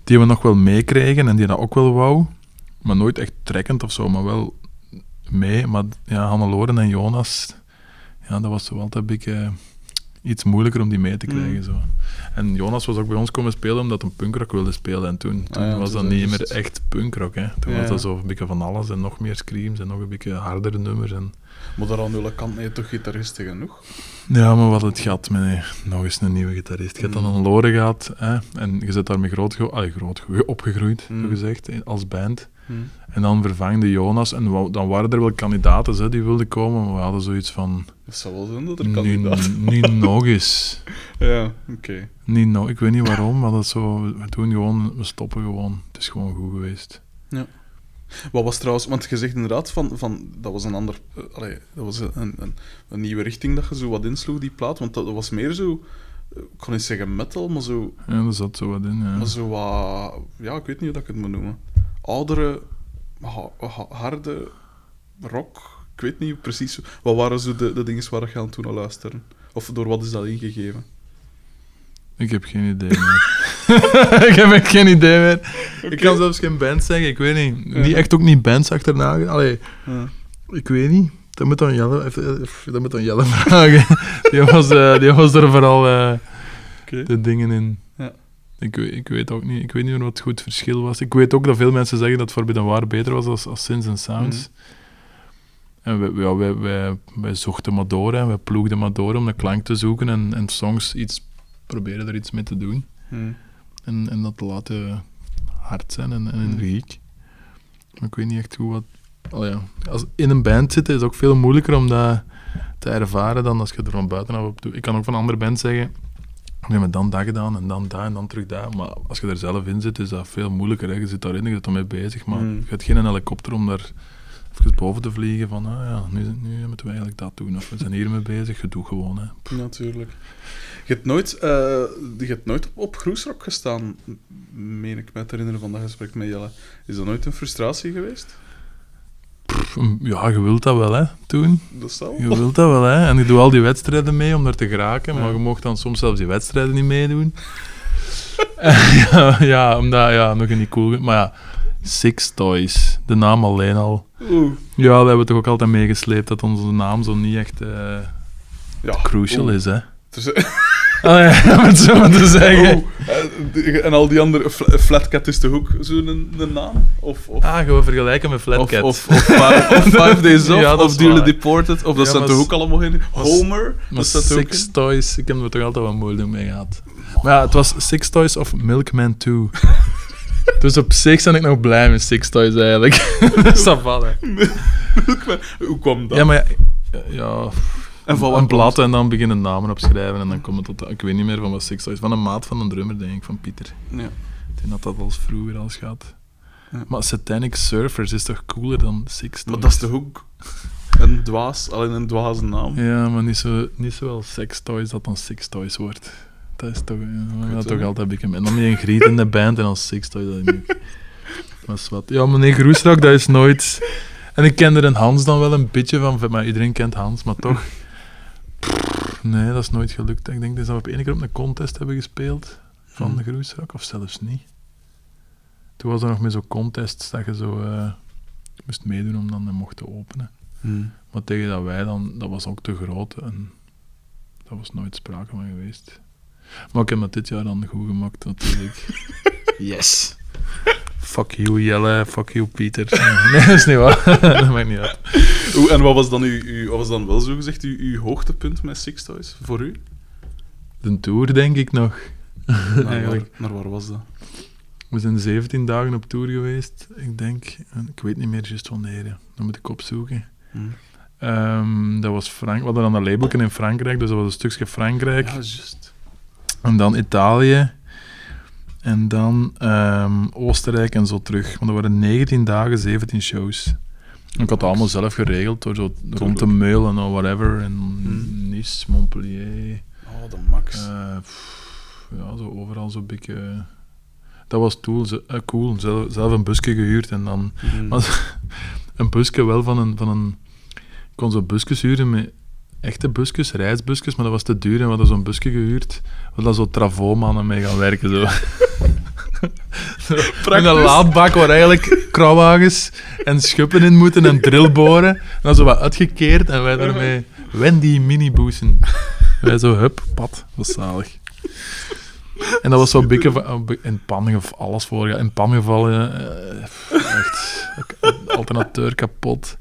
die we nog wel meekregen en die dat ook wel wou. Maar nooit echt trekkend of zo, maar wel mee. Maar ja, Hannelore en Jonas, ja, dat was zo altijd een beetje iets moeilijker om die mee te krijgen. Mm. Zo. En Jonas was ook bij ons komen spelen omdat hij punkrock wilde spelen. En toen, toen Ah ja, was toen dat niet meer echt punkrock. Hè. Toen Ja, was dat zo een beetje van alles en nog meer screams en nog een beetje hardere nummers. En... Maar daar aan de kant nee, toch gitaristen genoeg? Ja, maar wat het gaat met nee, nog eens een nieuwe gitarist. Je hebt dan Mm. een Lore gehad hè, en je zit daarmee groot, ge- allee, groot ge- opgegroeid, Mm. gezegd, als band. En dan vervangde Jonas en dan waren er wel kandidaten hè, die wilden komen, maar we hadden zoiets van... Dat zou wel zijn dat er Niet, kandidaat niet nog eens. Ja, oké. Niet nog, ik weet niet waarom, maar dat zo, we doen gewoon, we stoppen gewoon. Het is gewoon goed geweest. Wat was trouwens, want je zegt inderdaad van, van dat was een ander, eh, allee, dat was een, een, een nieuwe richting dat je zo wat insloeg, die plaat, want dat was meer zo, ik kon niet zeggen metal, maar zo, Ja, er zat zo wat in, ja. maar zo wat, ja, ik weet niet hoe dat ik het moet noemen. Oudere, ha- ha- harde rock, ik weet niet precies, wat waren zo de, de dingen waar je aan toen al luisteren? Of door wat is dat ingegeven? Ik heb geen idee meer. ik heb echt geen idee meer. Ik kan zelfs geen band zeggen, ik weet niet. Ja. Niet echt ook niet bands achterna. Allee, Ja. ik weet niet. Dat moet dan Jelle, even- even- dat moet dan Jelle vragen. die, was, eh, die was er vooral eh, de dingen in. Ik, weet, ik weet ook niet. Ik weet niet meer wat het goed verschil was. Ik weet ook dat veel mensen zeggen dat Forbidden War beter was als, als Sins and Sounds. En wij, ja, wij, wij, wij zochten maar door, hè. wij ploegden maar door om de klank te zoeken en, en songs iets, proberen er iets mee te doen. Hm. En, en dat te laten hard zijn en, en energiek. Maar ik weet niet echt hoe wat... Oh ja. Als in een band zitten is ook veel moeilijker om dat te ervaren dan als je er van buitenaf op doet. Ik kan ook van andere bands zeggen Nu hebben we dan dat gedaan en dan dat en dan terug dat. Maar als je er zelf in zit, is dat veel moeilijker. Hè. Je zit daarin, je zit ermee bezig. Maar Mm. je hebt geen helikopter om daar even boven te vliegen van, ah ja, nu, nu moeten we eigenlijk dat doen. Of we zijn hier mee bezig. Je doet gewoon, hè. Natuurlijk. Je hebt nooit, eh, je hebt nooit op, Groesrock gestaan, meen ik me te herinneren van dat gesprek met Jelle. Is dat nooit een frustratie geweest? Pff, Ja, je wilt dat wel, hè, toen. Dat. Je wilt dat wel, hè. En je doet al die wedstrijden mee om daar te geraken, maar je mocht dan soms zelfs die wedstrijden niet meedoen. ja, ja, omdat, ja, nog niet cool. Maar ja, Six Toys, de naam alleen al. Oeh. Ja, we hebben toch ook altijd meegesleept dat onze naam zo niet echt eh, Ja. crucial Oeh. is, hè. Dus- Allee, om het zo maar te zeggen. Oeh. Eh, En al die andere... Fla- Flatcat is toch ook zo'n een, een naam? Of... of Ah, we vergelijken met Of, Flatcat. of, of, five, of Five Days Off, Ja, dat of is waar. Deported, of dat Ja, staat toch s- ook allemaal in? Homer, dat staat ook Six in. Toys, ik heb er toch altijd wat moeilijk mee gehad. Maar ja, het was Six Toys of Milkman 2. dus op zich ben ik nog blij met Six Toys eigenlijk. Savallen. Hoe kwam dat? Ja, maar ja, ja en van een blad en dan beginnen namen opschrijven en dan komt het tot... Ik weet niet meer van wat Six Toys... Van een maat van een drummer, denk ik, van Pieter. Ja. Ik denk dat dat als vroeger al gaat. Ja. Maar Satanic Surfers is toch cooler dan Six Toys? Maar dat is toch ook een dwaas, alleen een dwaze naam? Ja, maar niet zo, niet zoals Sex Toys dat dan Six Toys wordt. Dat is toch, ja, dat toch altijd een beetje... En dan met een griet in de band en dan Six Toys. Dat niet. Dat is wat. Ja, meneer Groesrak, dat is nooit... En ik ken er een Hans dan wel een beetje van, maar iedereen kent Hans, maar toch... Pff, Nee, dat is nooit gelukt. Ik denk dat we op één keer op een contest hebben gespeeld van Hmm. de Groesrak, of zelfs niet. Toen was er nog met zo'n contest dat je zo eh, moest meedoen om dan hem mocht te openen. Hmm. Maar tegen dat wij dan, dat was ook te groot en daar was nooit sprake van geweest. Maar ik heb het dit jaar dan goed gemaakt, natuurlijk. yes! Fuck you, Jelle. Fuck you, Pieter. Nee, dat is niet waar. dat maakt niet uit. En wat was dan, uw, uw, wat was dan wel zo gezegd uw, uw hoogtepunt met Six Toys voor u? De tour, denk ik nog. Waar, Eigenlijk. naar waar was dat? We zijn 17 dagen op tour geweest, ik denk. En ik weet niet meer juist wanneer. Dat moet ik opzoeken. Hmm. Ehm, dat was Frank we hadden dan een labelken in Frankrijk, dus dat was een stukje Frankrijk. Ja, juist. En dan Italië. En dan ehm, Oostenrijk en zo terug. Want er waren 19 dagen, 17 shows. En ik had het allemaal zelf geregeld door zo rond te meulen of whatever. En Hmm. Nice, Montpellier. Oh, de max. eh, pff, ja, zo overal zo'n beetje. Dat was eh, cool. Zelf, zelf een busje gehuurd en dan Hmm. maar- een busje wel van een, van een... Ik kon zo'n busjes huren met echte busjes, reisbusjes, maar dat was te duur en we hadden zo'n busje gehuurd. We hadden zo travomannen mee gaan werken. Zo. In een laadbak waar eigenlijk krauwwagens en schuppen in moeten en drillboren. En dan zo wat uitgekeerd en wij daarmee Wendy minibussen. Wij zo, hup, pad. Was zalig. En dat was zo'n beetje van- in pan alles voor, in pan gevallen. eh, echt, alternateur kapot.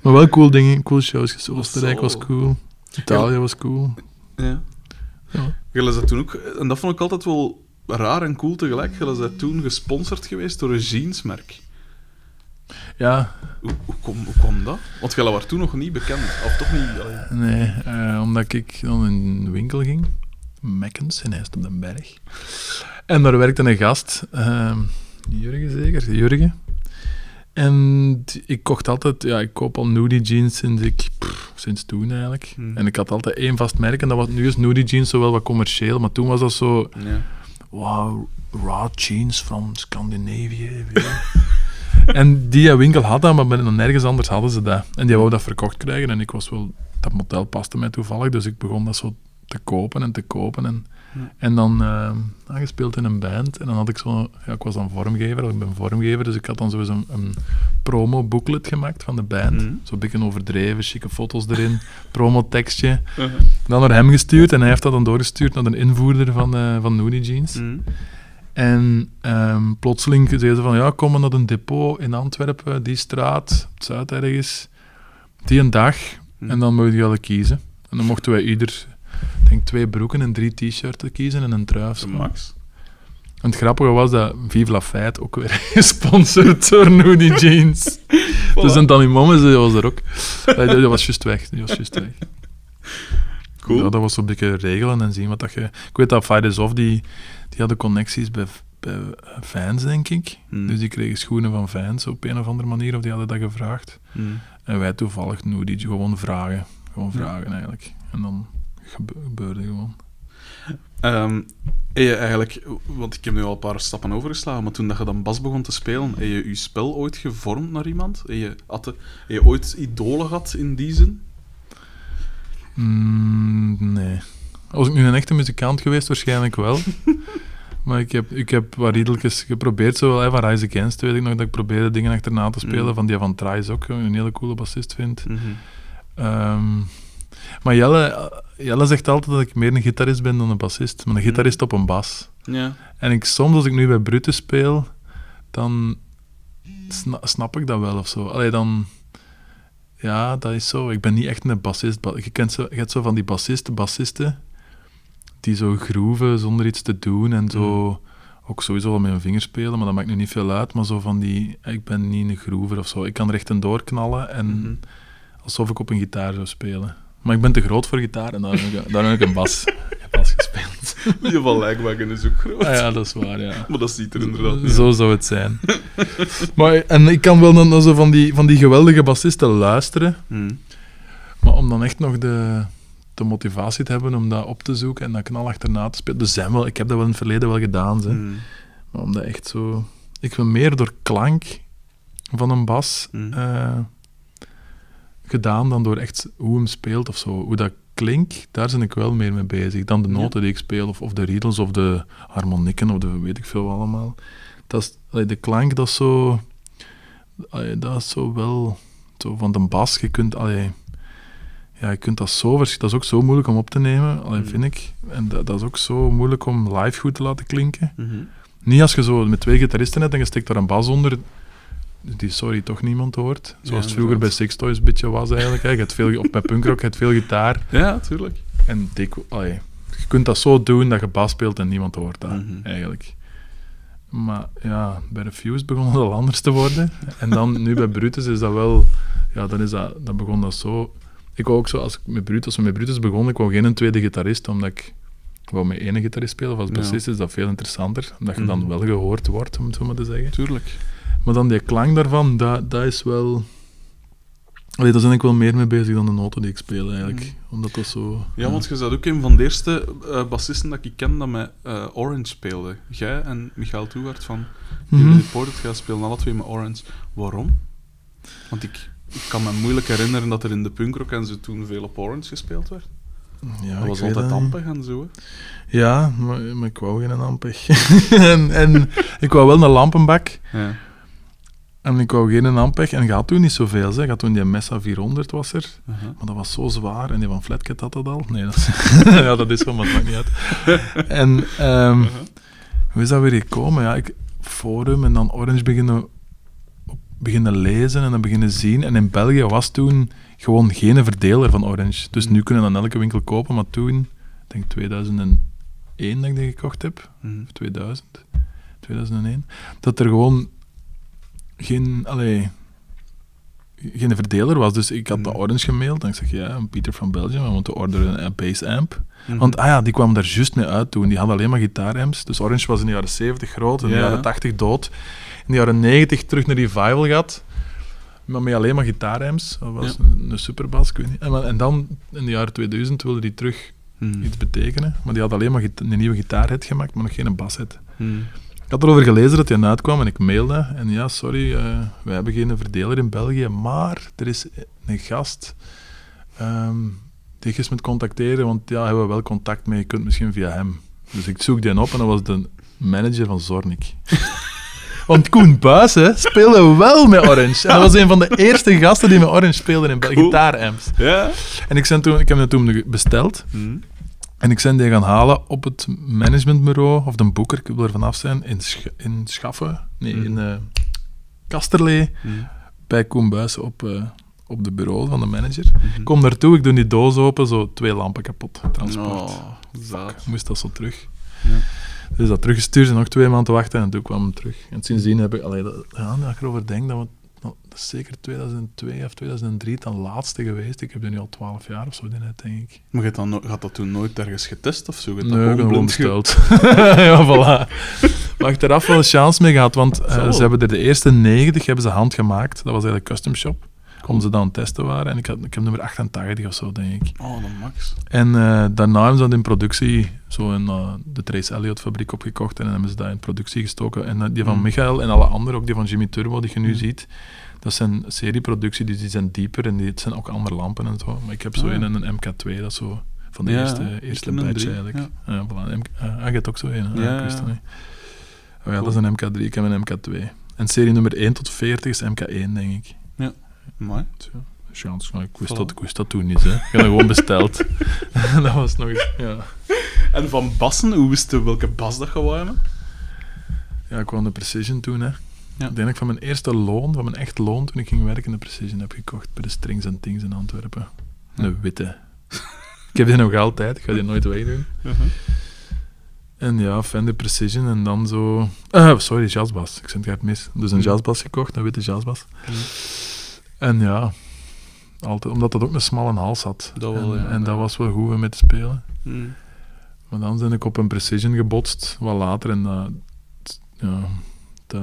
Maar wel cool dingen, cool shows. Oostenrijk was Zo. cool. Italië was cool. Ja. Ja. Jullie zijn toen ook, en dat vond ik altijd wel raar en cool tegelijk, jullie zijn toen gesponsord geweest door een jeansmerk. Ja, Hoe, hoe, kwam, hoe kwam dat? Want jullie waren toen nog niet bekend, of toch niet? allee. nee, eh, omdat ik dan in de winkel ging. Mekkens, in IJst op den Berg. En daar werkte een gast, ehm, Jurgen zeker, Jurgen. En ik kocht altijd, ja, ik koop al nudie jeans sinds ik, pff, sinds toen eigenlijk. Hmm. En ik had altijd één vast merk en dat was, nu is nudie jeans zo wel wat commercieel, maar toen was dat zo, Ja. wow, raw jeans van Scandinavië. en die winkel had dat, maar nergens anders hadden ze dat. En die wou dat verkocht krijgen en ik was wel, dat model paste mij toevallig, dus ik begon dat zo te kopen en te kopen. En, Ja. en dan eh, aangespeeld in een band. En dan had ik zo, ja, ik was dan vormgever, ik ben vormgever, dus ik had dan sowieso een, een promo-booklet gemaakt van de band. Mhm. Zo'n beetje overdreven, chique foto's erin, promo-tekstje. Uh-huh. Dan naar hem gestuurd en hij heeft dat dan doorgestuurd naar de invoerder van, eh van Nudie Jeans. Mm. En ehm, plotseling zei ze van, ja, kom maar naar een depot in Antwerpen, die straat, het zuid ergens, die een dag. En dan je wel kiezen. En dan mochten wij ieder, ik denk twee broeken en drie t-shirts kiezen en een trui. of zo. max. En het grappige was dat Vive la Fête ook weer gesponsord door Nudie Jeans. Dus en Danny Mommes die was er ook. Die was juist weg, die was juist weg. Cool. Ja, dat was zo'n beetje regelen en zien wat dat je... Ik weet dat Fighters Off, die, die hadden connecties bij, bij fans, denk ik. Hmm. Dus die kregen schoenen van fans op een of andere manier, of die hadden dat gevraagd. Hmm. En wij toevallig nu die gewoon vragen. Gewoon Ja. vragen, eigenlijk. En dan gebeurde gewoon. Heb je eigenlijk, want ik heb nu al een paar stappen overgeslagen, maar toen dat je dan bas begon te spelen, heb je je spel ooit gevormd naar iemand? Heb je, had je ooit idolen gehad in die zin? Mm, nee. Was ik nu een echte muzikant geweest, waarschijnlijk wel. maar ik heb, ik heb wat geprobeerd. Zo wel, hè, van Rise Against weet ik nog, dat ik probeerde dingen achterna te spelen. Mm. Van die van Trice ook, een hele coole bassist vind. Ehm, maar Jelle, Jelle zegt altijd dat ik meer een gitarist ben dan een bassist. Maar een Mm. gitarist op een bas. Ja. En ik, soms, als ik nu bij Brutus speel, dan sna- snap ik dat wel of zo. Allee, dan... Ja, dat is zo. Ik ben niet echt een bassist. Ba- Je, kent zo, je hebt zo van die bassisten, bassisten, die zo groeven zonder iets te doen en zo... Ook sowieso wel met hun vingers spelen, maar dat maakt nu niet veel uit. Maar zo van die... Ik ben niet een groever of zo. Ik kan recht knallen en Mhm. alsof ik op een gitaar zou spelen. Maar ik ben te groot voor gitaar en daarom heb ik, heb ik een bas, bas gespeeld. Je van Lijkwagen is ook groot. Ah ja, dat is waar, ja. Maar dat ziet er inderdaad niet Zo zou het zijn. maar, en ik kan wel naar zo van die, van die geweldige bassisten luisteren, Hmm. maar om dan echt nog de, de motivatie te hebben om dat op te zoeken en dat knal achterna te spelen. Dus zijn wel, ik heb dat wel in het verleden wel gedaan. Hmm. maar om dat echt zo... Ik ben meer door klank van een bas Hmm. eh, gedaan dan door echt hoe hem speelt of zo. Hoe dat klinkt, daar ben ik wel meer mee bezig dan de Ja. noten die ik speel, of, of de riedels, of de harmonieken, of de weet ik veel allemaal. Dat is, allee, de klank, dat is zo... allee, dat is zo wel... Zo van de bas, je kunt... allee, ja, je kunt dat zo... Dat is ook zo moeilijk om op te nemen, allee, Mm. vind ik. En dat, dat is ook zo moeilijk om live goed te laten klinken. Mhm. Niet als je zo met twee gitaristen hebt en je steekt daar een bas onder, die sorry toch niemand hoort. Zoals het vroeger bij. Six Toys een beetje was eigenlijk. hè. Je hebt veel, of bij punkrock, je hebt veel gitaar. Ja, tuurlijk. En dik, allee, je kunt dat zo doen dat je bas speelt en niemand hoort dat, Mhm. eigenlijk. Maar ja, bij Refused begon het al anders te worden. En dan nu bij Brutus is dat wel... Ja, dan, is dat, dan begon dat zo... Ik wou ook zo, als ik met Brutus, we met Brutus begon, ik wou geen een tweede gitarist, omdat ik wou met één gitarist spelen. Of als Ja. bassist is dat veel interessanter, omdat je dan Mhm. wel gehoord wordt, om het zo maar te zeggen. Tuurlijk. Maar dan die klank daarvan, dat, dat is wel... Allee, daar ben ik wel meer mee bezig dan de noten die ik speel, eigenlijk. Mhm. Omdat dat zo... Ja, want je bent ook een van de eerste eh, bassisten dat ik ken dat met eh, Orange speelde. Jij en Michael Toegaard van Mhm. Jullie Reported gaan spelen alle twee met Orange. Waarom? Want ik, ik kan me moeilijk herinneren dat er in de punkrock en zo toen veel op Orange gespeeld werd. Ja, dat ik was altijd ampig en zo. Hè. Ja, maar, maar ik wou geen ampig. en, en ik wou wel een lampenbak. Ja. En ik wou geen ampig. En gaat toen niet zoveel, zeg. Gaat toen die Messa 400 was er. Uh-huh. Maar dat was zo zwaar. En die van Flatcat had dat al. Nee, dat is, ja, dat is wel, maar het maakt niet uit. En ehm, hoe is dat weer gekomen? Ja, ik, forum en dan Orange beginnen, beginnen lezen en dan beginnen zien. En in België was toen gewoon geen verdeler van Orange. Dus nu kunnen we dan elke winkel kopen. Maar toen, ik denk 2001 dat ik die gekocht heb. Mhm. Of 2000. 2001. Dat er gewoon geen... Allee, geen verdeler was. Dus ik had de Mhm. Orange gemaild en ik zeg, ja, Pieter van Belgium, we moeten orderen een bass amp. Mhm. Want ah ja, die kwam daar juist mee uit toen. Die hadden alleen maar gitaaramps. Dus Orange was in de jaren 70 groot, in de Ja. jaren 80 dood. In de jaren 90 terug naar revival gehad. Maar met alleen maar gitaaramps. Dat was Ja. een, een superbas, ik weet niet. En, en dan, in de jaren 2000, wilde die terug Mhm. iets betekenen. Maar die had alleen maar gita- een nieuwe gitaarhit gemaakt, maar nog geen bashit. Mhm. Ik had erover gelezen dat hij uitkwam en ik mailde. En ja, sorry, eh we hebben geen verdeler in België, maar er is een gast ehm, die je eens moet contacteren, want ja, hebben we wel contact mee, je kunt misschien via hem. Dus ik zoek die op en dat was de manager van Zornik. Want Koen Buis hè, speelde wel met Orange. En dat was een van de eerste gasten die met Orange speelden in België, Cool. gitaaramps. Ja. En ik, toen, ik heb hem toen besteld. Mhm. En ik ben die gaan halen op het managementbureau, of de boeker, ik wil er vanaf zijn, in, Sch in Schaffen, nee, Mhm. in eh Kasterlee, Mhm. bij Koen Buijs op, eh, op de bureau van de manager. Mhm. Ik kom daartoe, ik doe die doos open, zo twee lampen kapot, transport. Oh, moest dat zo terug. Ja. Dus dat teruggestuurd en nog twee maanden wachten en toen kwam hem terug. En sindsdien heb ik, allee, dat, ja, als ik erover denk, dat we nou, dat is zeker 2002 of 2003 het laatste geweest. Ik heb er nu al 12 jaar of zo in denk ik. Maar je dan had dat toen nooit ergens getest of zo? Je Nee, gewoon besteld. ja, voilà. Maar ik heb er af wel een chance mee gehad, want eh, ze hebben er de eerste 90 hebben ze handgemaakt. Dat was eigenlijk custom shop. Om ze dan aan het testen waren. En ik, had, ik heb nummer 88 of zo, denk ik. Oh, dan max. En eh, daarna hebben ze dat in productie, zo in eh, de Trace Elliot fabriek opgekocht. En dan hebben ze dat in productie gestoken. En eh, die van Mm. Michael en alle anderen, ook die van Jimmy Turbo, die je nu Mm. ziet. Dat zijn serieproductie, dus die zijn dieper en die, het zijn ook andere lampen en zo. Maar ik heb zo Ah. een, een MK2, dat is zo van de Ja, eerste, eerste batch eigenlijk. Ja. voilà, MK, ah, ah, je hebt ook zo een. hè? Ja, ik wist ja. niet. Oh ja, dat is een MK3, ik heb een MK2. En serie nummer 1 tot 40 is MK1, denk ik. Mooi. Chance. Maar ik wist, Voilà. dat, ik wist dat toen niet, hè. Ik heb dat gewoon besteld. dat was nog eens, ja. En van bassen, hoe wist je welke bas dat je wou hebben? Ja, ik wou de Precision toen, hè. Ja. Ik denk dat ik van mijn eerste loon, van mijn echt loon, toen ik ging werken, de Precision heb gekocht bij de Strings and Things in Antwerpen. Ja. Een witte. ik heb die nog altijd, ik ga die nooit wegdoen. En ja, Fender Precision en dan zo... eh, sorry, jazzbas. Ik zit het mis. Dus een Mhm. jazzbas gekocht, een witte jazzbas. Mhm. En ja, altijd, omdat dat ook een smalle hals had. Dat wel, en, ja, en dat- dat was wel goed om mee te spelen. Mm. Maar dan ben ik op een Precision gebotst, wat later. En dat, ja, dat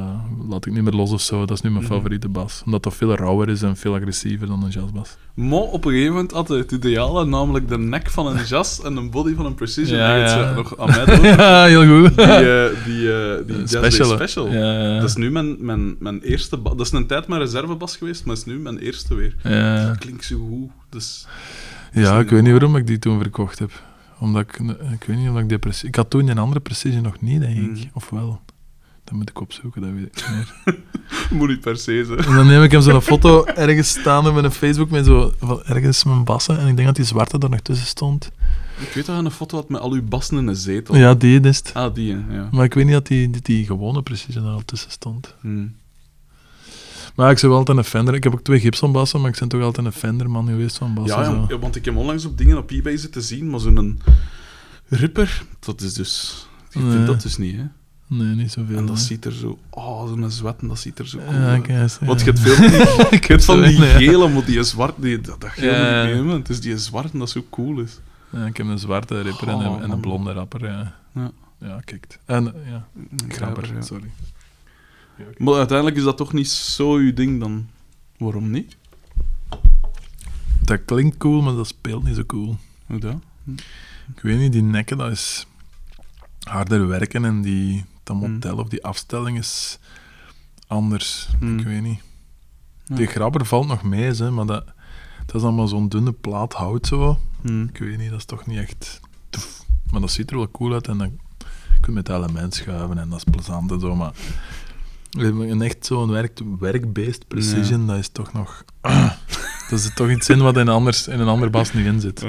laat ik niet meer los of zo. Dat is nu mijn Mhm. favoriete bas. Omdat dat veel rauwer is en veel agressiever dan een jazzbas. Maar op een gegeven moment had het ideale, namelijk de nek van een jas en een body van een precision. Ja, ja. zo nog aan mij doen. ja, heel goed. Die, eh, die, eh, die Jazz Special. special. Ja. Dat is nu mijn, mijn, mijn eerste bas. Dat is een tijd mijn reservebas geweest, maar is nu mijn eerste weer. ja. Dat klinkt zo goed. Dus, Ja, ik weet niet waarom ik die toen verkocht heb. Omdat ik, ik weet niet of ik die Precision... Ik had toen een andere Precision nog niet, denk ik. Mhm. Of wel. Dat moet ik opzoeken, dat weet ik niet moet niet per se zijn. En dan neem ik hem zo'n foto ergens staan met een Facebook met zo... van Ergens mijn bassen. En ik denk dat die zwarte er nog tussen stond. Ik weet dat je een foto had met al uw bassen in een zetel. Ja, die is het. Ah, die, ja. Maar ik weet niet dat die, die, die gewone Precision daar al tussen stond. Hmm. Maar ik ben wel altijd een Fender. Ik heb ook twee Gibson bassen, maar ik ben toch altijd een Fender man geweest van bassen. Ja, ja, zo. ja, want ik heb onlangs op dingen op eBay zitten zien, maar zo'n Ripper, dat is dus... Ik Nee. vind dat dus niet, hè. Nee, niet zoveel. En dat ziet er zo... Oh, zo'n zwetten, dat ziet er zo cool Ja, kijk eens, Want ja. je hebt veel van die, je hebt van die zo, ja. gele, maar die zwart, die, dat, dat Ja, niet hebben. Het is die zwart dat zo cool is. Ja, ik heb een zwarte ripper en, een, Oh, en een blonde rapper. Ja, Ja. ja. En ja, krabber, ja. sorry. Maar uiteindelijk is dat toch niet zo uw ding dan. Waarom niet? Dat klinkt cool, maar dat speelt niet zo cool. Hoe dat? Ik weet niet, die nekken, dat is harder werken en die, dat Hmm. model of die afstelling is anders. Hmm. Ik weet niet. Ja. Die grabber valt nog mee, hè, maar dat, dat is allemaal zo'n dunne plaat hout zo. Hm. Ik weet niet, dat is toch niet echt... tof. Maar dat ziet er wel cool uit en dan kun je met het element schuiven en dat is plezant en zo, maar... Een echt zo'n werk, werkbeest precision, dat is toch nog... dat is toch iets in wat in, anders, in een ander bas niet in zit.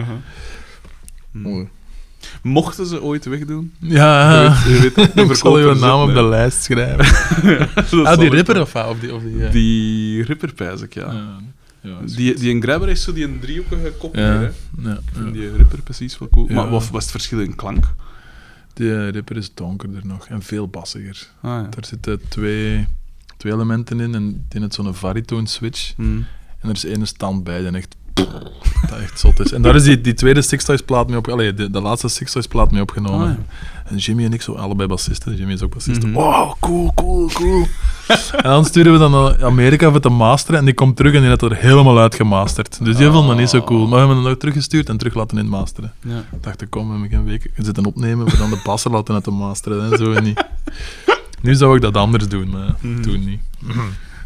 Mooi. Mochten ze ooit wegdoen? Ja, Je weet, je weet, ik zal naam op de lijst schrijven. Ah, die ripper of, of die... Of die, ja. Die Ripper, pijs ik, ja. Ja, ja, Die, die een grabber is zo die een driehoekige kop Ja, meer, hè. ja, Ik vind ja. die Ripper precies wel cool. Maar wat was het verschil in klank? Die ripper is donkerder nog en veel bassiger. Ah, ja. Daar zitten twee, twee elementen in en die heeft zo'n baritone switch. Hm. En er is één stand bij die echt, dat echt zot is. En daar is die, die tweede Six Toys plaat mee op, allee, de, de laatste Six Toys plaat mee opgenomen. Ah, ja. En Jimmy en ik zo allebei bassisten. Jimmy is ook bassist. Mhm. Wow, cool, cool, cool. en dan sturen we dan naar Amerika voor te masteren en die komt terug en die heeft er helemaal uitgemasterd. Dus die vond dat niet zo cool. Maar we hebben hem nog teruggestuurd en terug laten inmasteren. Ja. Ik dacht, ik kom, heb ik een week zitten opnemen voor dan de passer laten laten masteren en zo en niet. Nu zou ik dat anders doen, maar Mhm. toen niet.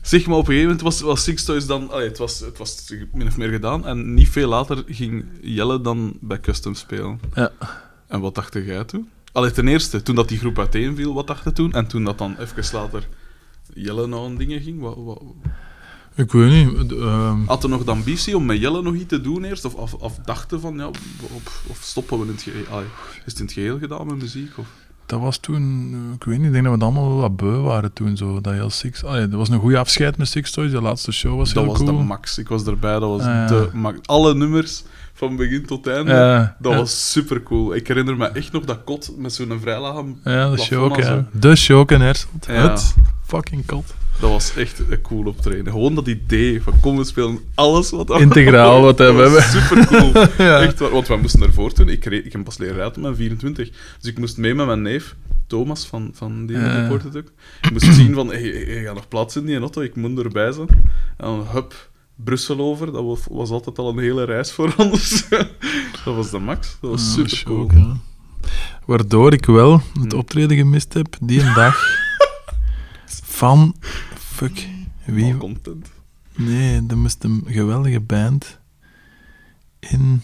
Zeg maar, op een gegeven moment was, was Six Toys dan... Allee, het, was, het was min of meer gedaan. En niet veel later ging Jelle dan bij Custom spelen. Ja. En wat dacht jij toen? Allee, ten eerste, toen dat die groep uiteenviel, wat dacht je toen? En toen dat dan even later Jelle nou aan dingen ging, wat, wat, Ik weet niet. ehm, had er nog de ambitie om met Jelle nog iets te doen eerst? Of, of, of dachten van, ja, op, of stoppen we in het geheel? Is het in het geheel gedaan met muziek? Of? Dat was toen, eh, ik weet niet, ik denk dat we het allemaal wel wat beu waren toen. Zo, dat heel Six, allee, dat was een goede afscheid met Six Toys. De laatste show was dat heel was cool. de max. Ik was erbij, dat was Ah, de max. Alle nummers, van begin tot einde, dat was super cool. Ik herinner me echt nog dat kot met zo'n vrijlagen Ja, de show. De show en Herselt. Ja, Het. fucking kot. Dat was echt een cool optreden. Gewoon dat idee van kom, we spelen alles wat... Integraal wat we hebben. Super cool. Ja. Echt, waar, want we moesten ervoor toen. Ik, reed, ik heb pas leren rijden op mijn 24. Dus ik moest mee met mijn neef, Thomas van, van die. Reported ook. Ik moest zien van, hey, hey, gaat nog plaats in die auto, ik moet erbij zijn. En dan, hup, Brussel over. Dat was, was altijd al een hele reis voor ons. dat was de max. Dat was super cool. ook. Waardoor ik wel het optreden gemist heb, die een dag, van... Fuck, wie... content. Nee, er moest een geweldige band in...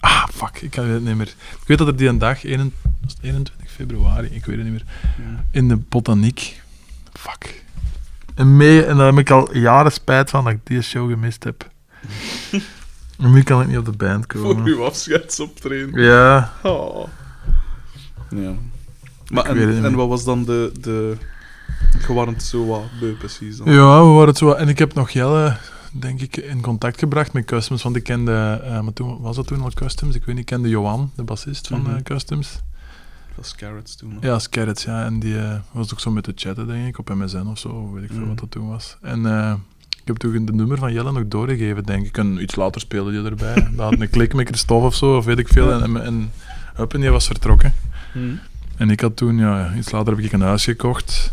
Ah, fuck, ik kan het niet meer. Ik weet dat er die een dag, 21 was het 21 februari, ik weet het niet meer, Ja. in de botaniek. Fuck. En, mee, en daar heb ik al jaren spijt van dat ik die show gemist heb. en nu kan ik niet op de band Voor komen. uw afscheidsoptreden. Ja, Oh. Ja. Maar en, en wat was dan de... de... Je waren zo wat beu, precies. Dan. Ja, we waren het zo. En ik heb nog Jelle, denk ik, in contact gebracht met Customs. Want ik kende, maar toen was dat toen al Customs. Ik weet niet, ik kende Johan, de bassist van Mhm. eh, Customs. Dat was Carrots toen. nog. Ja, Scarrets, ja. En die eh, was ook zo met de chatten, denk ik, op MSN of zo. Weet ik veel Mhm. wat dat toen was. En ik heb toen de nummer van Jelle nog doorgegeven, denk ik. En iets later speelde die erbij. dat had een klik met Christophe of zo, of weet ik veel. En, en, en, die was vertrokken. Hm. En ik had toen, ja, iets later heb ik een huis gekocht.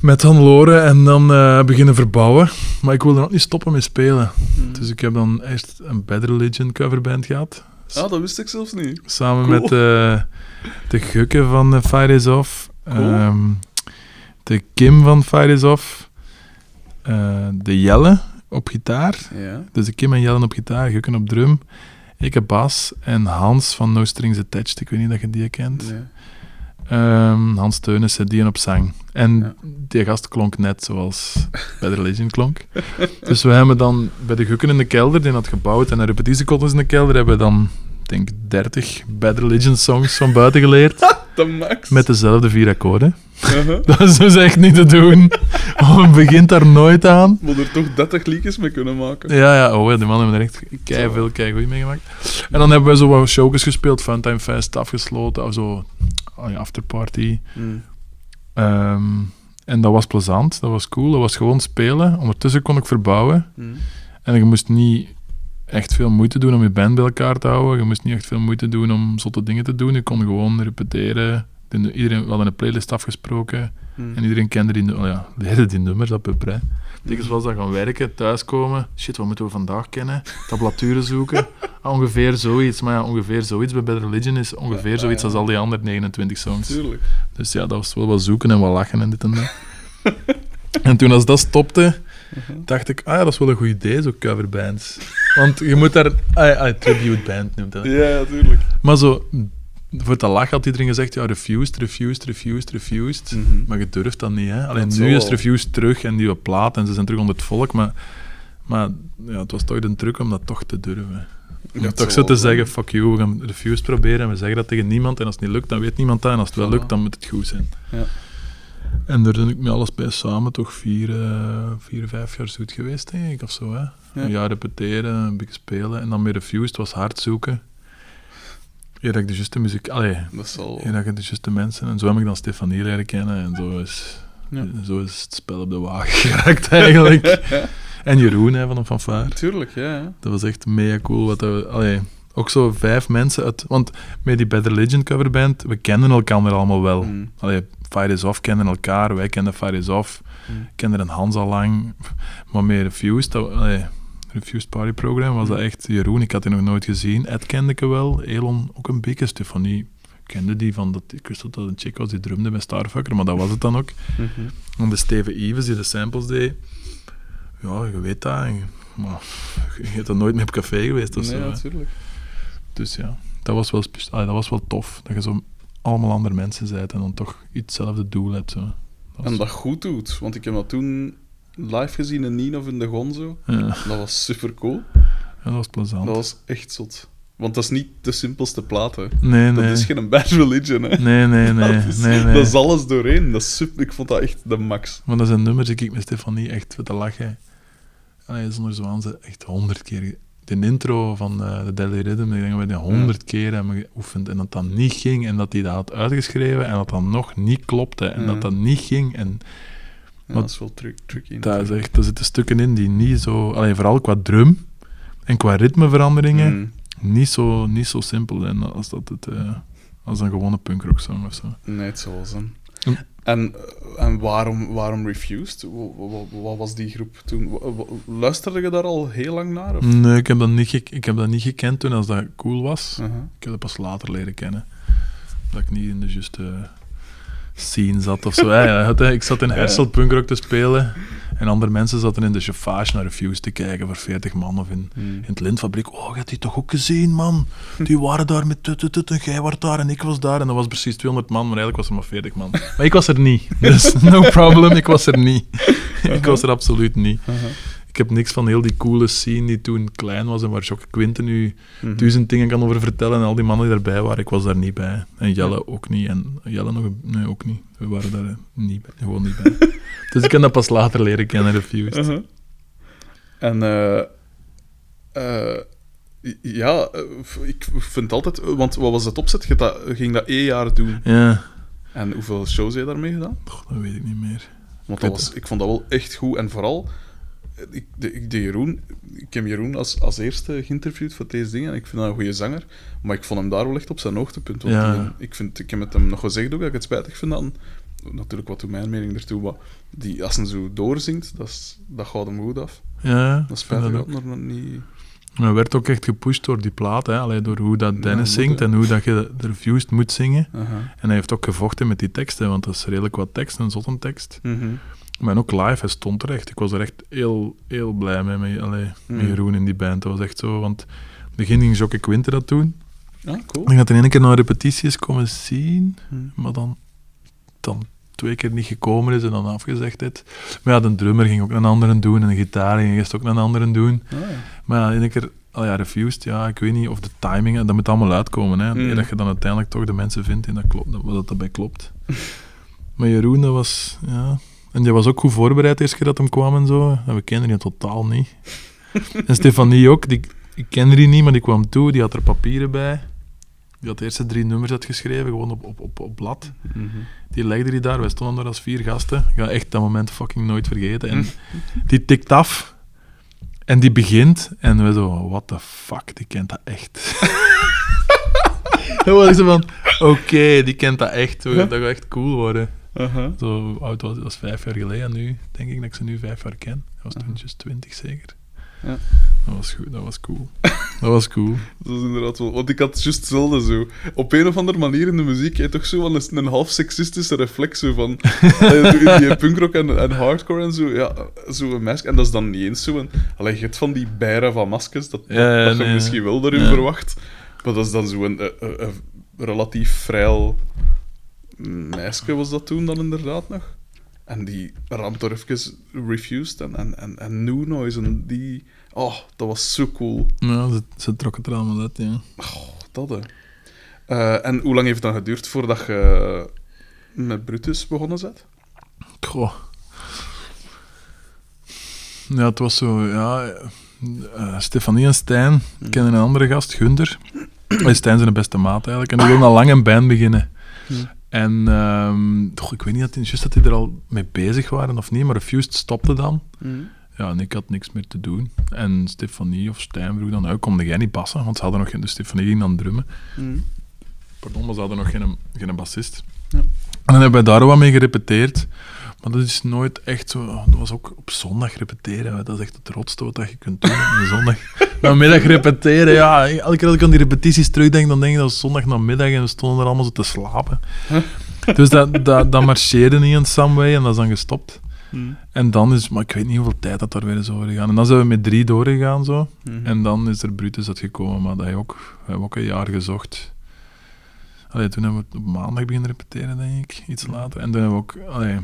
Met Hannelore en dan eh, beginnen verbouwen. Maar ik wilde nog niet stoppen met spelen. Hm. Dus ik heb dan eerst een Bad Religion coverband gehad. Ah, dat wist ik zelfs niet. Samen cool. met eh, de Gukke van eh, Fire Is Off. Cool. ehm, de Kim van Fire Is Off. de Jelle op gitaar. Ja. Dus de Kim en Jelle op gitaar, Gukken op drum. Ik heb bas en Hans van No Strings Attached. Ik weet niet dat je die kent. Nee. Ehm, Hans Teunissen, die op zang. En Ja. die gast klonk net zoals bij de Religion klonk. dus we hebben dan bij de Gukken in de kelder, die had gebouwd, en een repetitiekotters in de kelder, hebben we dan, ik denk 30 Bad Religion songs van buiten geleerd. De max. met dezelfde vier akkoorden. Uh-huh. Dat is dus echt niet te doen. Want begint daar nooit aan. Moet er toch 30 liedjes mee kunnen maken. Ja, ja, oh, ja, die mannen hebben er echt kei veel, kei goed mee gemaakt. En dan hebben we zo wat showjes gespeeld, Funtime Fest afgesloten, of zo, afterparty. Hm. Ehm, en dat was plezant, dat was cool, dat was gewoon spelen. Ondertussen kon ik verbouwen. Hm. En je moest niet echt veel moeite doen om je band bij elkaar te houden. Je moest niet echt veel moeite doen om zotte dingen te doen. Je kon gewoon repeteren. De- Iedereen, hadden een playlist afgesproken. Hm. En iedereen kende die, oh ja, leerde die nummers op. Dikwijls was dat gaan werken, thuiskomen. Shit, wat moeten we vandaag kennen? Tablaturen zoeken. Ah, ongeveer zoiets. Maar ja, ongeveer zoiets bij Bad Religion is ongeveer Ja, zoiets ja. als al die andere 29 songs. Tuurlijk. Dus ja, dat was wel wat zoeken en wat lachen en dit en dat. en toen als dat stopte, dacht ik, ah ja, dat is wel een goed idee, zo coverbands. Want je moet daar... Ah, ah, tribute band noemt dat. Ja, ja, tuurlijk. Maar zo, voor te lachen had iedereen gezegd, ja, refused, refused, refused, refused. Mhm. Maar je durft dat niet, hè. Alleen Dat nu is refused terug en die plaat en ze zijn terug onder het volk, maar... Maar ja, het was toch de druk om dat toch te durven. Om Ja, toch zo te wel zeggen, fuck you, we gaan refused proberen en we zeggen dat tegen niemand en als het niet lukt, dan weet niemand dat en als het wel lukt, dan moet het goed zijn. Ja. En daar ben ik met alles bij samen toch vier, eh, vier vijf jaar zoet geweest, denk ik, of zo. Hè? Een jaar repeteren, een beetje spelen en dan meer refused, was hard zoeken. Eer dat ik de juiste muziek... Allee, Dat zal... eer dat ik de juiste mensen... En zo heb ik dan Stefanie leren kennen en zo is, Ja. zo is het spel op de wagen geraakt eigenlijk. en Jeroen hè, van een fanfare. Tuurlijk, ja. Dat was echt mega cool. Wat dat we, allee, ook zo vijf mensen uit... Want met die Bad Religion coverband, we kenden elkaar allemaal wel. Hm. Allee, Fire is Off kenden elkaar, wij kenden Fire is Off. Kende een Hans al lang. Maar meer Refused, dat, allee, Refused Party Program was dat echt Jeroen. Ik had die nog nooit gezien. Ed kende ik wel. Elon ook een beetje. Stefanie kende die van... Dat, ik wist dat dat een chick was die drumde met Starfucker, maar dat was het dan ook. Mhm. En de Steven Evans die de samples deed. Ja, je weet dat. Maar je bent er nooit mee op café geweest of Nee, zo. natuurlijk. Dus ja, dat was wel, dat was wel tof. Dat je zo allemaal andere mensen bent en dan toch iets hetzelfde doel hebt. Zo. Dat En dat goed doet. Want ik heb dat toen live gezien in Nien of in de Gonzo. ja, Dat was super cool. ja, dat was plezant. Dat was echt zot. Want dat is niet de simpelste plaat, hè. Nee, Dat nee. is geen bad religion, hè. Nee, nee, nee. dat, is, nee, nee. dat is alles doorheen. Dat is super, ik vond dat echt de max. Maar dat zijn nummers die ik met Stefanie echt te lachen. Allee, zonder zo aan ze echt honderd keer de intro van eh, de Deadly Rhythm, ik denk dat we die honderd keer hebben geoefend en dat dat niet ging en dat hij dat had uitgeschreven en dat dat nog niet klopte en Ja. dat dat niet ging. En Ja, dat is wel trick, tricky. daar, is echt, daar zitten stukken in die niet zo... Allee, vooral qua drum en qua ritmeveranderingen, Mm. niet, zo, niet zo simpel zijn als, dat het, eh, als een gewone punkrock song of zo. Nee, het zal zijn. Hm. En, eh, en waarom, waarom Refused? Wa- wa- wa- Wat was die groep toen? Luisterde je daar al heel lang naar? Of? Nee, ik heb, dat niet ik heb dat niet gekend toen als dat cool was. Uh-huh. Ik heb dat pas later leren kennen. Dat ik niet in de juiste scene zat of zo. Ja, ik zat in. Hersel punkrock te spelen. En andere mensen zaten in de chauffage naar Refuse te kijken voor 40 man. Of in, Hmm. in het lintfabriek. Oh, je hebt die toch ook gezien, man? Die waren daar met tut, tut, tut, en jij was daar en ik was daar. En dat was precies 200 man, maar eigenlijk was er maar 40 man. Maar ik was er niet. Dus no problem, ik was er niet. ik was er absoluut niet. Uh-huh. Ik heb niks van heel die coole scene die toen klein was en waar Jocke Quinten nu Mhm. duizend dingen kan over vertellen. En al die mannen die daarbij waren, ik was daar niet bij. En Jelle ook niet. En Jelle nog, nee, ook niet. We waren daar niet bij, gewoon niet bij. dus ik heb dat pas later leren kennen, Refused. Uh-huh. En eh, eh, ja, eh, ik vind altijd, want wat was het opzet? Je dat, ging dat één jaar doen. Ja, En hoeveel shows heb je daarmee gedaan? Goh, dat weet ik niet meer. Want Ik dat was, ik vond dat wel echt goed. En vooral, ik, de, ik, de Jeroen, ik heb Jeroen als, als eerste geïnterviewd voor deze dingen. En ik vind dat een goede zanger. Maar ik vond hem daar wel echt op zijn hoogtepunt. Want Ja. die- ik, vind, ik heb met hem nog gezegd ook dat ik het spijtig vind dat... Natuurlijk, wat doet mijn mening ertoe? Maar die, als hij zo doorzingt, dat, is, dat gaat hem goed af. Ja, Dat ook. dat er nog niet... Hij werd ook echt gepusht door die plaat, hè. Allee, door hoe dat Dennis zingt en hoe dat je de Refused moet zingen. En hij heeft ook gevochten met die teksten, want dat is redelijk wat tekst, een zotte tekst. Mhm. Maar ook live, hij stond er echt. Ik was er echt heel, heel blij mee, met, allee, met Mm. Jeroen in die band. Dat was echt zo, want in het begin ging Jocke Quinter dat doen. Ja, cool. Ik dat hij één keer naar repetities komen zien, Mhm. maar dan, dan twee keer niet gekomen is en dan afgezegd heeft. Maar ja, de drummer ging ook een andere doen en de gitaar ging eerst ook een andere doen. Ah, ja. Maar ja, één keer, oh ja, refused, ja, ik weet niet of de timing, dat moet allemaal uitkomen. Hè. Mm. Dat je dan uiteindelijk toch de mensen vindt en dat, klopt, dat, dat daarbij klopt. maar Jeroen, dat was, ja... En die was ook goed voorbereid keer dat hem kwam en zo. En we kenden die totaal niet. en Stefanie ook, die, ik kende die niet, maar die kwam toe, die had er papieren bij. Die had de eerste drie nummers uitgeschreven, gewoon op, op, op, op blad. Mhm. Die legde die daar, wij stonden daar als vier gasten. Ik ga echt dat moment fucking nooit vergeten. En die tikt af en die begint en we zo, what the fuck, die kent dat echt. Dan was ik zo van, oké, die kent dat echt. Dat gaat echt cool worden. Aha. Zo oud was dat was vijf jaar geleden. Nu denk ik dat ik ze nu vijf jaar ken. Dat was toen just twintig zeker. Ja. Dat was goed, dat was cool. Dat was cool. Dat is inderdaad wel... Want ik had juist hetzelfde zo. Op een of andere manier in de muziek heb je toch zo van een, een half seksistische reflex zo van... Zo in die punkrock en, en hardcore en zo. Ja, zo een mask. En dat is dan niet eens zo een... Allee, je hebt van die bijren van maskers, dat, Ja, ja, dat je misschien wel daarin verwacht. Maar dat is dan zo een, een, een- een relatief vrij meisje was dat toen dan inderdaad nog. En die ramt er even refused. En, en, en, en New Noise en die... Oh, dat was zo cool. Ja, ze, ze trok het er allemaal uit, ja. Dat, hè. Eh, en hoe lang heeft het dan geduurd voordat je met Brutus begonnen bent? Goh. Ja, het was zo, ja... eh, Stefanie en Stijn kennen een andere gast, Gunder. Stijn zijn de beste maat eigenlijk. En die wilden al lang een band beginnen. Hmm. En toch, ik weet niet dat die, juist dat die er al mee bezig waren of niet, maar Refused stopte dan. Ja, en ik had niks meer te doen. En Stefanie of Stijn vroeg dan, komde jij niet bassen? Want ze hadden nog geen... Dus Stefanie ging dan drummen. Pardon, maar ze hadden nog geen, geen bassist. Ja. En dan hebben we daar wat mee gerepeteerd. Maar dat is nooit echt zo... Dat was ook op zondag repeteren. Dat is echt het rotste wat je kunt doen op zondag. Namiddag repeteren, ja. Elke keer als ik aan die repetities terugdenk, dan denk ik dat was zondag namiddag en we stonden er allemaal zo te slapen. Dus dat, dat, dat marcheerde niet in Samway en dat is dan gestopt. En dan is... Maar ik weet niet hoeveel tijd dat daar weer is over gegaan. En dan zijn we met drie doorgegaan, zo. En dan is er Brutus uitgekomen, maar dat heb ook, we hebben ook een jaar gezocht. Allee, toen hebben we op maandag beginnen repeteren, denk ik, iets later. En toen hebben we ook allee,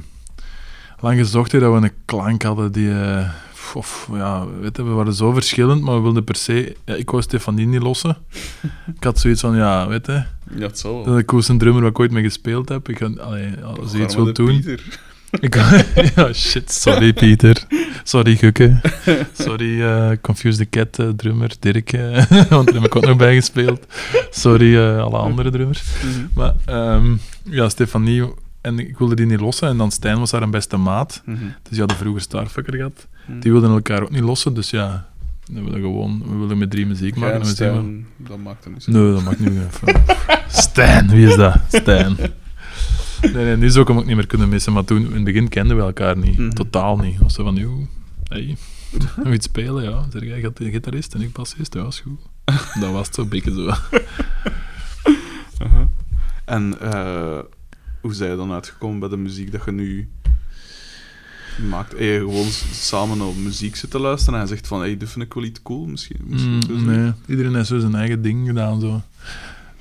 lang gezocht dat we een klank hadden die... eh, of, ja, weet je, we waren zo verschillend, maar we wilden per se... Ja, ik wou Stefanie niet lossen. ik had zoiets van, ja, weet je, Ja, het zal dat wel. is de coolste drummer waar ik ooit mee gespeeld heb. Ik allee, als hij iets wil doen... Ik, ja, shit. Sorry, Pieter. Sorry, Gukke. Sorry, eh Confuse the Cat eh, drummer, Dirk. want daar heb ik ook nog bij gespeeld. Sorry, alle andere drummers. Maar ehm, ja, Stefanie... En ik wilde die niet lossen. En dan Stijn was haar een beste maat. Mhm. Dus die hadden vroeger Starfucker gehad. Mhm. Die wilden elkaar ook niet lossen. Dus ja, we willen gewoon... We willen met drie muziek maken. en Stijn, dat maakt er niet zo. Nee, dat mag nu even. Stijn, wie is dat? Stijn. Nee, nee, nu zou ik hem ook niet meer kunnen missen, maar toen, in het begin kenden we elkaar niet. Mhm. Totaal niet. Of zo van, joh, hey, nog iets spelen, ja. Zeg jij git- gitarist en ik bassist, ja, is goed. Dat was het zo, beetje zo. Uh-huh. En eh, hoe zijn je dan uitgekomen bij de muziek dat je nu maakt? Je gewoon samen naar muziek zitten luisteren en hij zegt van, hey, dit vind ik wel iets cool, misschien? misschien Mm, nee, iedereen heeft zo zijn eigen ding gedaan, zo.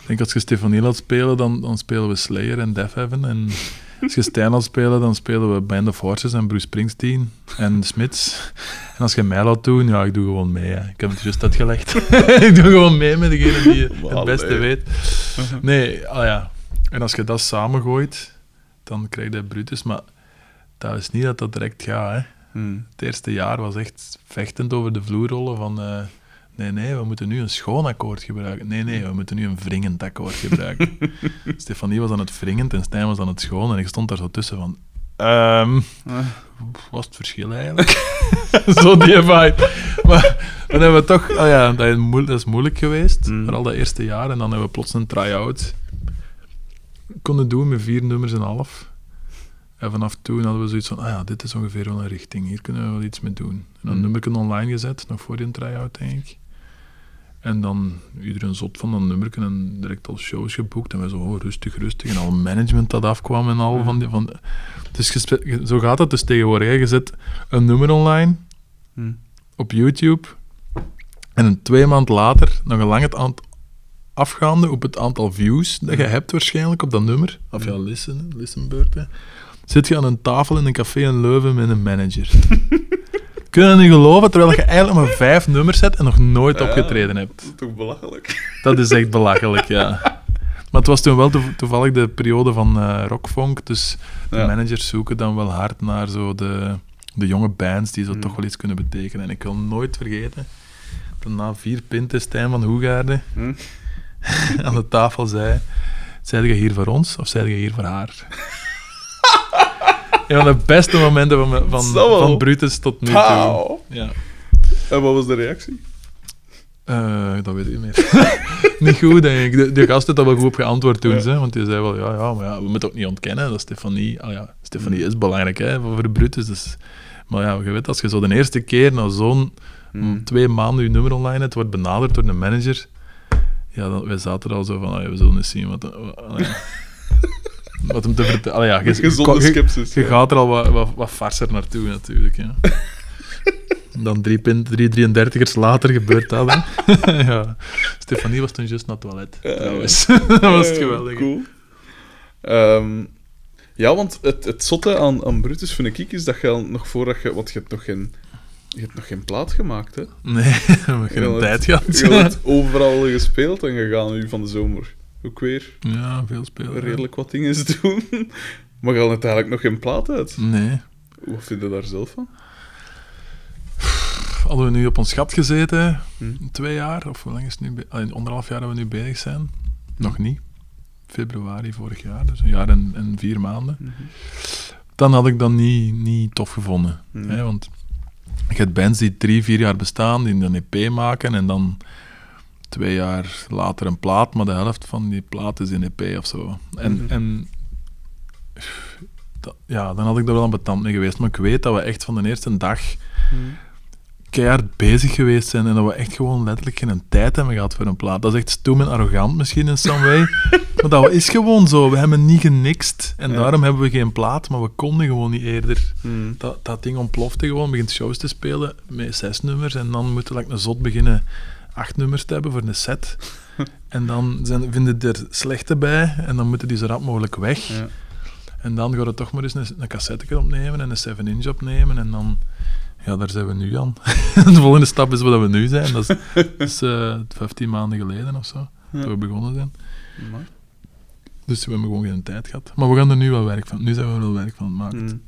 Ik denk, als je Stefanie laat spelen, dan, dan spelen we Slayer en Death Heaven. En als je Stijn laat spelen, dan spelen we Band of Horses en Bruce Springsteen en Smits. En als je mij laat doen, ja, ik doe gewoon mee. Hè. Ik heb het juist uitgelegd. ik doe gewoon mee met degene die het beste weet. Nee, ah ja. En als je dat samengooit, dan krijg je Brutus. Maar dat is niet dat dat direct gaat, hè. Hmm. Het eerste jaar was echt vechtend over de vloer rollen van... eh, nee, nee, we moeten nu een schoon akkoord gebruiken. Nee, nee, we moeten nu een wringend akkoord gebruiken. Stefanie was aan het wringend en Stijn was aan het schoon. En ik stond daar zo tussen van... ehm, Eh, wat is het verschil eigenlijk? zo die vibe. Maar dan hebben we toch... Oh ja, dat is, moe- dat is moeilijk geweest. Mm. Vooral dat eerste jaar. En dan hebben we plots een try-out konden doen met vier nummers en half. En vanaf toen hadden we zoiets van, ah ja, dit is ongeveer wel een richting. Hier kunnen we wel iets mee doen. En een Mm. nummer online gezet, nog voor die try-out, denk ik. En dan iedereen zot van dat nummer en direct al shows geboekt. En we zo, oh, rustig, rustig. En al management dat afkwam en al Ja. van die... Van, dus zo gaat het dus tegenwoordig. hè. Je zet een nummer online hmm. op YouTube. En een twee maand later, nog een lang het aantal afgaande op het aantal views dat je hebt waarschijnlijk op dat nummer. Of ja, listen, listenbeurten. Zit je aan een tafel in een café in Leuven met een manager. Kun je dat niet geloven, terwijl je eigenlijk maar vijf nummers hebt en nog nooit opgetreden hebt. Dat is toch belachelijk? Dat is echt belachelijk, ja. Maar het was toen wel toev- toevallig de periode van eh rockfunk, dus de Ja. managers zoeken dan wel hard naar zo de, de jonge bands die zo Hmm. toch wel iets kunnen betekenen. En ik wil nooit vergeten dat na vier pinten Stijn van Hoegaarden Hm? aan de tafel zei: Zijde je hier voor ons of zijde je hier voor haar? Een van de beste momenten van, me- van, Zo van Brutus tot nu toe. Pauw. Ja. En wat was de reactie? Eh, dat weet ik niet meer. niet goed, denk ik. De, de gast daar wel goed op geantwoord toen, Ja. hè, want die zei wel, ja, ja, maar ja, we moeten ook niet ontkennen dat Stefanie... Ah ja, Stefanie is belangrijk, hè, voor voor Brutus. Dus, maar ja, je weet, als je zo de eerste keer na zo'n Hmm. twee maanden je nummer online hebt, wordt benaderd door een manager, ja, dan, wij zaten er al zo van, we zullen eens zien wat... wat, wat hem te vertellen... Ah, ja, je, Gezonde sceptisch. je ja. gaat er al wat, wat, wat farser naartoe, natuurlijk. Ja. Dan drie, pin, drie 33ers later gebeurt dat. Ja. Stefanie was toen juist naar het toilet, trouwens. dat was het geweldig. Cool. Ehm, ja, want het, het zotte aan, aan Brutus vind ik is dat je al nog voordat je... Want je hebt nog geen, je hebt nog geen plaat gemaakt, hè? Nee, we geen tijd gehad. Je hebt overal gespeeld en je gaat nu van de zomer ook weer Ja, veel spelen. ja. redelijk wat dingen doen. Maar je had uiteindelijk nog geen plaat uit. Nee. Wat vind je daar zelf van? Hadden we nu op ons gat gezeten, Hm. twee jaar, of hoe lang is het nu? Allee, anderhalf jaar dat we nu bezig zijn. Nog niet. Februari vorig jaar, dus een jaar en, en vier maanden. Dan had ik dat niet, niet tof gevonden. Mhm. Hè, want je hebt bands die drie, vier jaar bestaan, die een EP maken en dan twee jaar later een plaat, maar de helft van die plaat is een EP of zo. En, Mhm. en ja, dan had ik er wel aan betand mee geweest. Maar ik weet dat we echt van de eerste dag keihard bezig geweest zijn en dat we echt gewoon letterlijk geen tijd hebben gehad voor een plaat. Dat is echt stoem en arrogant misschien in some way, maar dat is gewoon zo. We hebben niet genixt en Ja. daarom hebben we geen plaat, maar we konden gewoon niet eerder. Hmm. Dat, dat ding ontplofte gewoon, begint shows te spelen met zes nummers en dan moeten we like, een zot beginnen acht nummers te hebben voor een set. En dan zijn, vinden er slechte bij en dan moeten die zo rap mogelijk weg. Ja. En dan gaan we toch maar eens een, een cassette opnemen en een 7-inch opnemen. En dan, ja, daar zijn we nu aan. de volgende stap is waar we nu zijn. Dat is, dat is eh, 15 maanden geleden of zo, Ja. dat we begonnen zijn. Maar- Dus we hebben gewoon geen tijd gehad. Maar we gaan er nu wel werk van. Nu zijn we er wel werk van het maken. Hmm.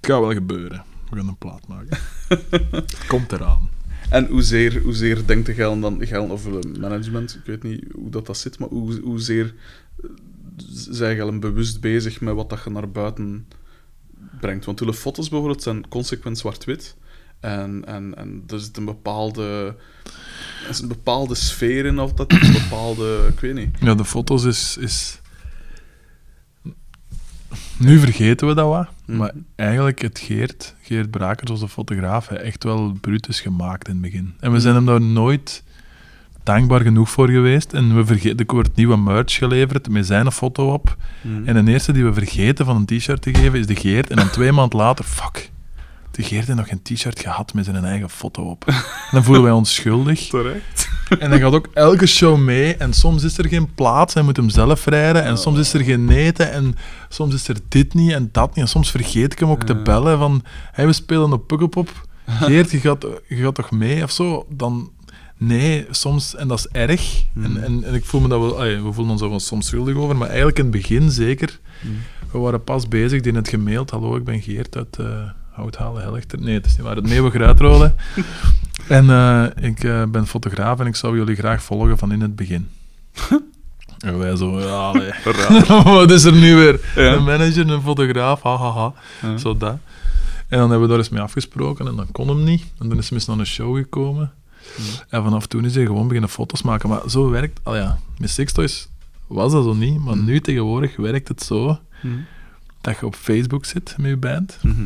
Gaat wel gebeuren. We gaan een plaat maken. Komt eraan. En hoezeer, hoezeer denkt de Geilen dan, Geilen of eh, management, ik weet niet hoe dat, dat zit, maar hoe, hoezeer eh, zijn Geilen bewust bezig met wat dat je naar buiten brengt? Want de foto's bijvoorbeeld zijn consequent zwart-wit. En, en, en er zit een bepaalde, er een bepaalde sfeer in, of dat een bepaalde, ik weet niet. Ja, de foto's is, is... Nu vergeten we dat wat, maar Mhm. eigenlijk het Geert, Geert Brakers, onze fotograaf, hij echt wel brutus gemaakt in het begin. En we zijn hem daar nooit dankbaar genoeg voor geweest. En we vergeten, er wordt nieuwe merch geleverd met zijn foto op. Mhm. En de eerste die we vergeten van een t-shirt te geven is de Geert. En dan twee maanden later, fuck, de Geert heeft nog een t-shirt gehad met zijn eigen foto op. En dan voelen wij ons schuldig. Terecht. En dan gaat ook elke show mee. En soms is er geen plaats, hij moet hem zelf rijden. En soms is er geen eten. En soms is er dit niet en dat niet. En soms vergeet ik hem ook te bellen van... Hey, we spelen op Pukkelpop. Geert, je gaat, je gaat toch mee of zo? Dan... Nee, soms... En dat is erg. En, en, en ik voel me dat wel... we voelen ons er wel soms schuldig over. Maar eigenlijk in het begin zeker. Mhm. We waren pas bezig. Die net gemaild. Hallo, ik ben Geert uit... eh Houthalen, Helchter. Nee, het is niet waar. Het Meeuwen Gruitrode. En eh, ik eh, ben fotograaf en ik zou jullie graag volgen van in het begin. en wij zo, ja. Wat is er nu weer? Ja. Een manager, een fotograaf, hahaha. Ja. Zo dat. En dan hebben we daar eens mee afgesproken en dan kon hem niet. En dan is hij eens naar een show gekomen. En vanaf toen is hij gewoon beginnen foto's maken. Maar zo werkt... Al ja, met Sixtoys was dat zo niet. Maar Mm. nu tegenwoordig werkt het zo dat je op Facebook zit met je band. Mhm.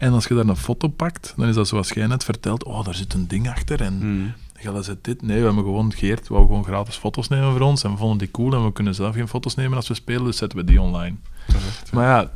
En als je daar een foto pakt, dan is dat zoals jij net vertelt. Oh, daar zit een ding achter en... Mhm. Ja, zit dit. Nee, we hebben gewoon Geert, wou gewoon gratis foto's nemen voor ons. En we vonden die cool en we kunnen zelf geen foto's nemen als we spelen, dus zetten we die online. Maar ja,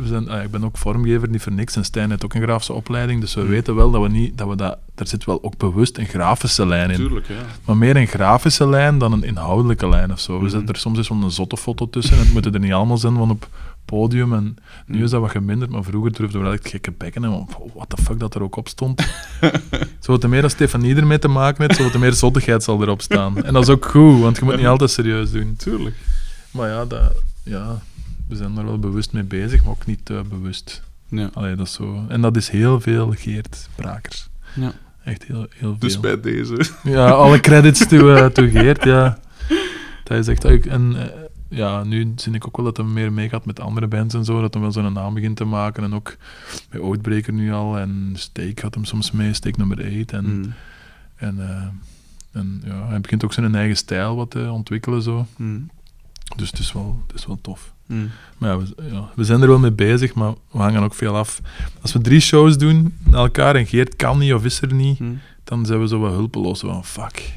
we zijn, ah, ik ben ook vormgever, niet voor niks. En Stijn heeft ook een grafische opleiding, dus we Hmm. weten wel dat we niet, dat we dat, er zit wel ook bewust een grafische lijn in. Tuurlijk, ja. Maar meer een grafische lijn dan een inhoudelijke lijn of zo. We Mhm. zetten er soms eens zo'n zotte foto tussen en het moeten er niet allemaal zijn van op podium. En nu is dat wat geminderd, maar vroeger durfden we wel echt gekke bekken. En wat de fuck dat er ook op stond. zo te meer als Stefanie ermee te maken heeft, zo te meer zottigheid zal erop staan. En dat is ook goed, want je moet niet altijd serieus doen. Tuurlijk. Maar ja, dat, ja we zijn er wel bewust mee bezig, maar ook niet te bewust. Ja. Allee, dat is zo. En dat is heel veel Geert Brakers. ja. Echt heel, heel veel. Dus bij deze. Ja, alle credits to, eh, to Geert, ja. Dat is echt... En eh, ja, nu zie ik ook wel dat hij meer meegaat met andere bands en zo, dat hij wel zijn naam begint te maken. En ook bij Oatbreaker nu al, en Steak had hem soms mee, Steak nummer 8. En, Mhm. en, eh, en ja, hij begint ook zijn eigen stijl wat te ontwikkelen, zo. Mhm. Dus het is wel, het is wel tof. Mhm. Maar ja we, ja, we zijn er wel mee bezig, maar we hangen ook veel af. Als we drie shows doen na elkaar en Geert kan niet of is er niet, Mhm. dan zijn we zo wat hulpeloos. Van fuck,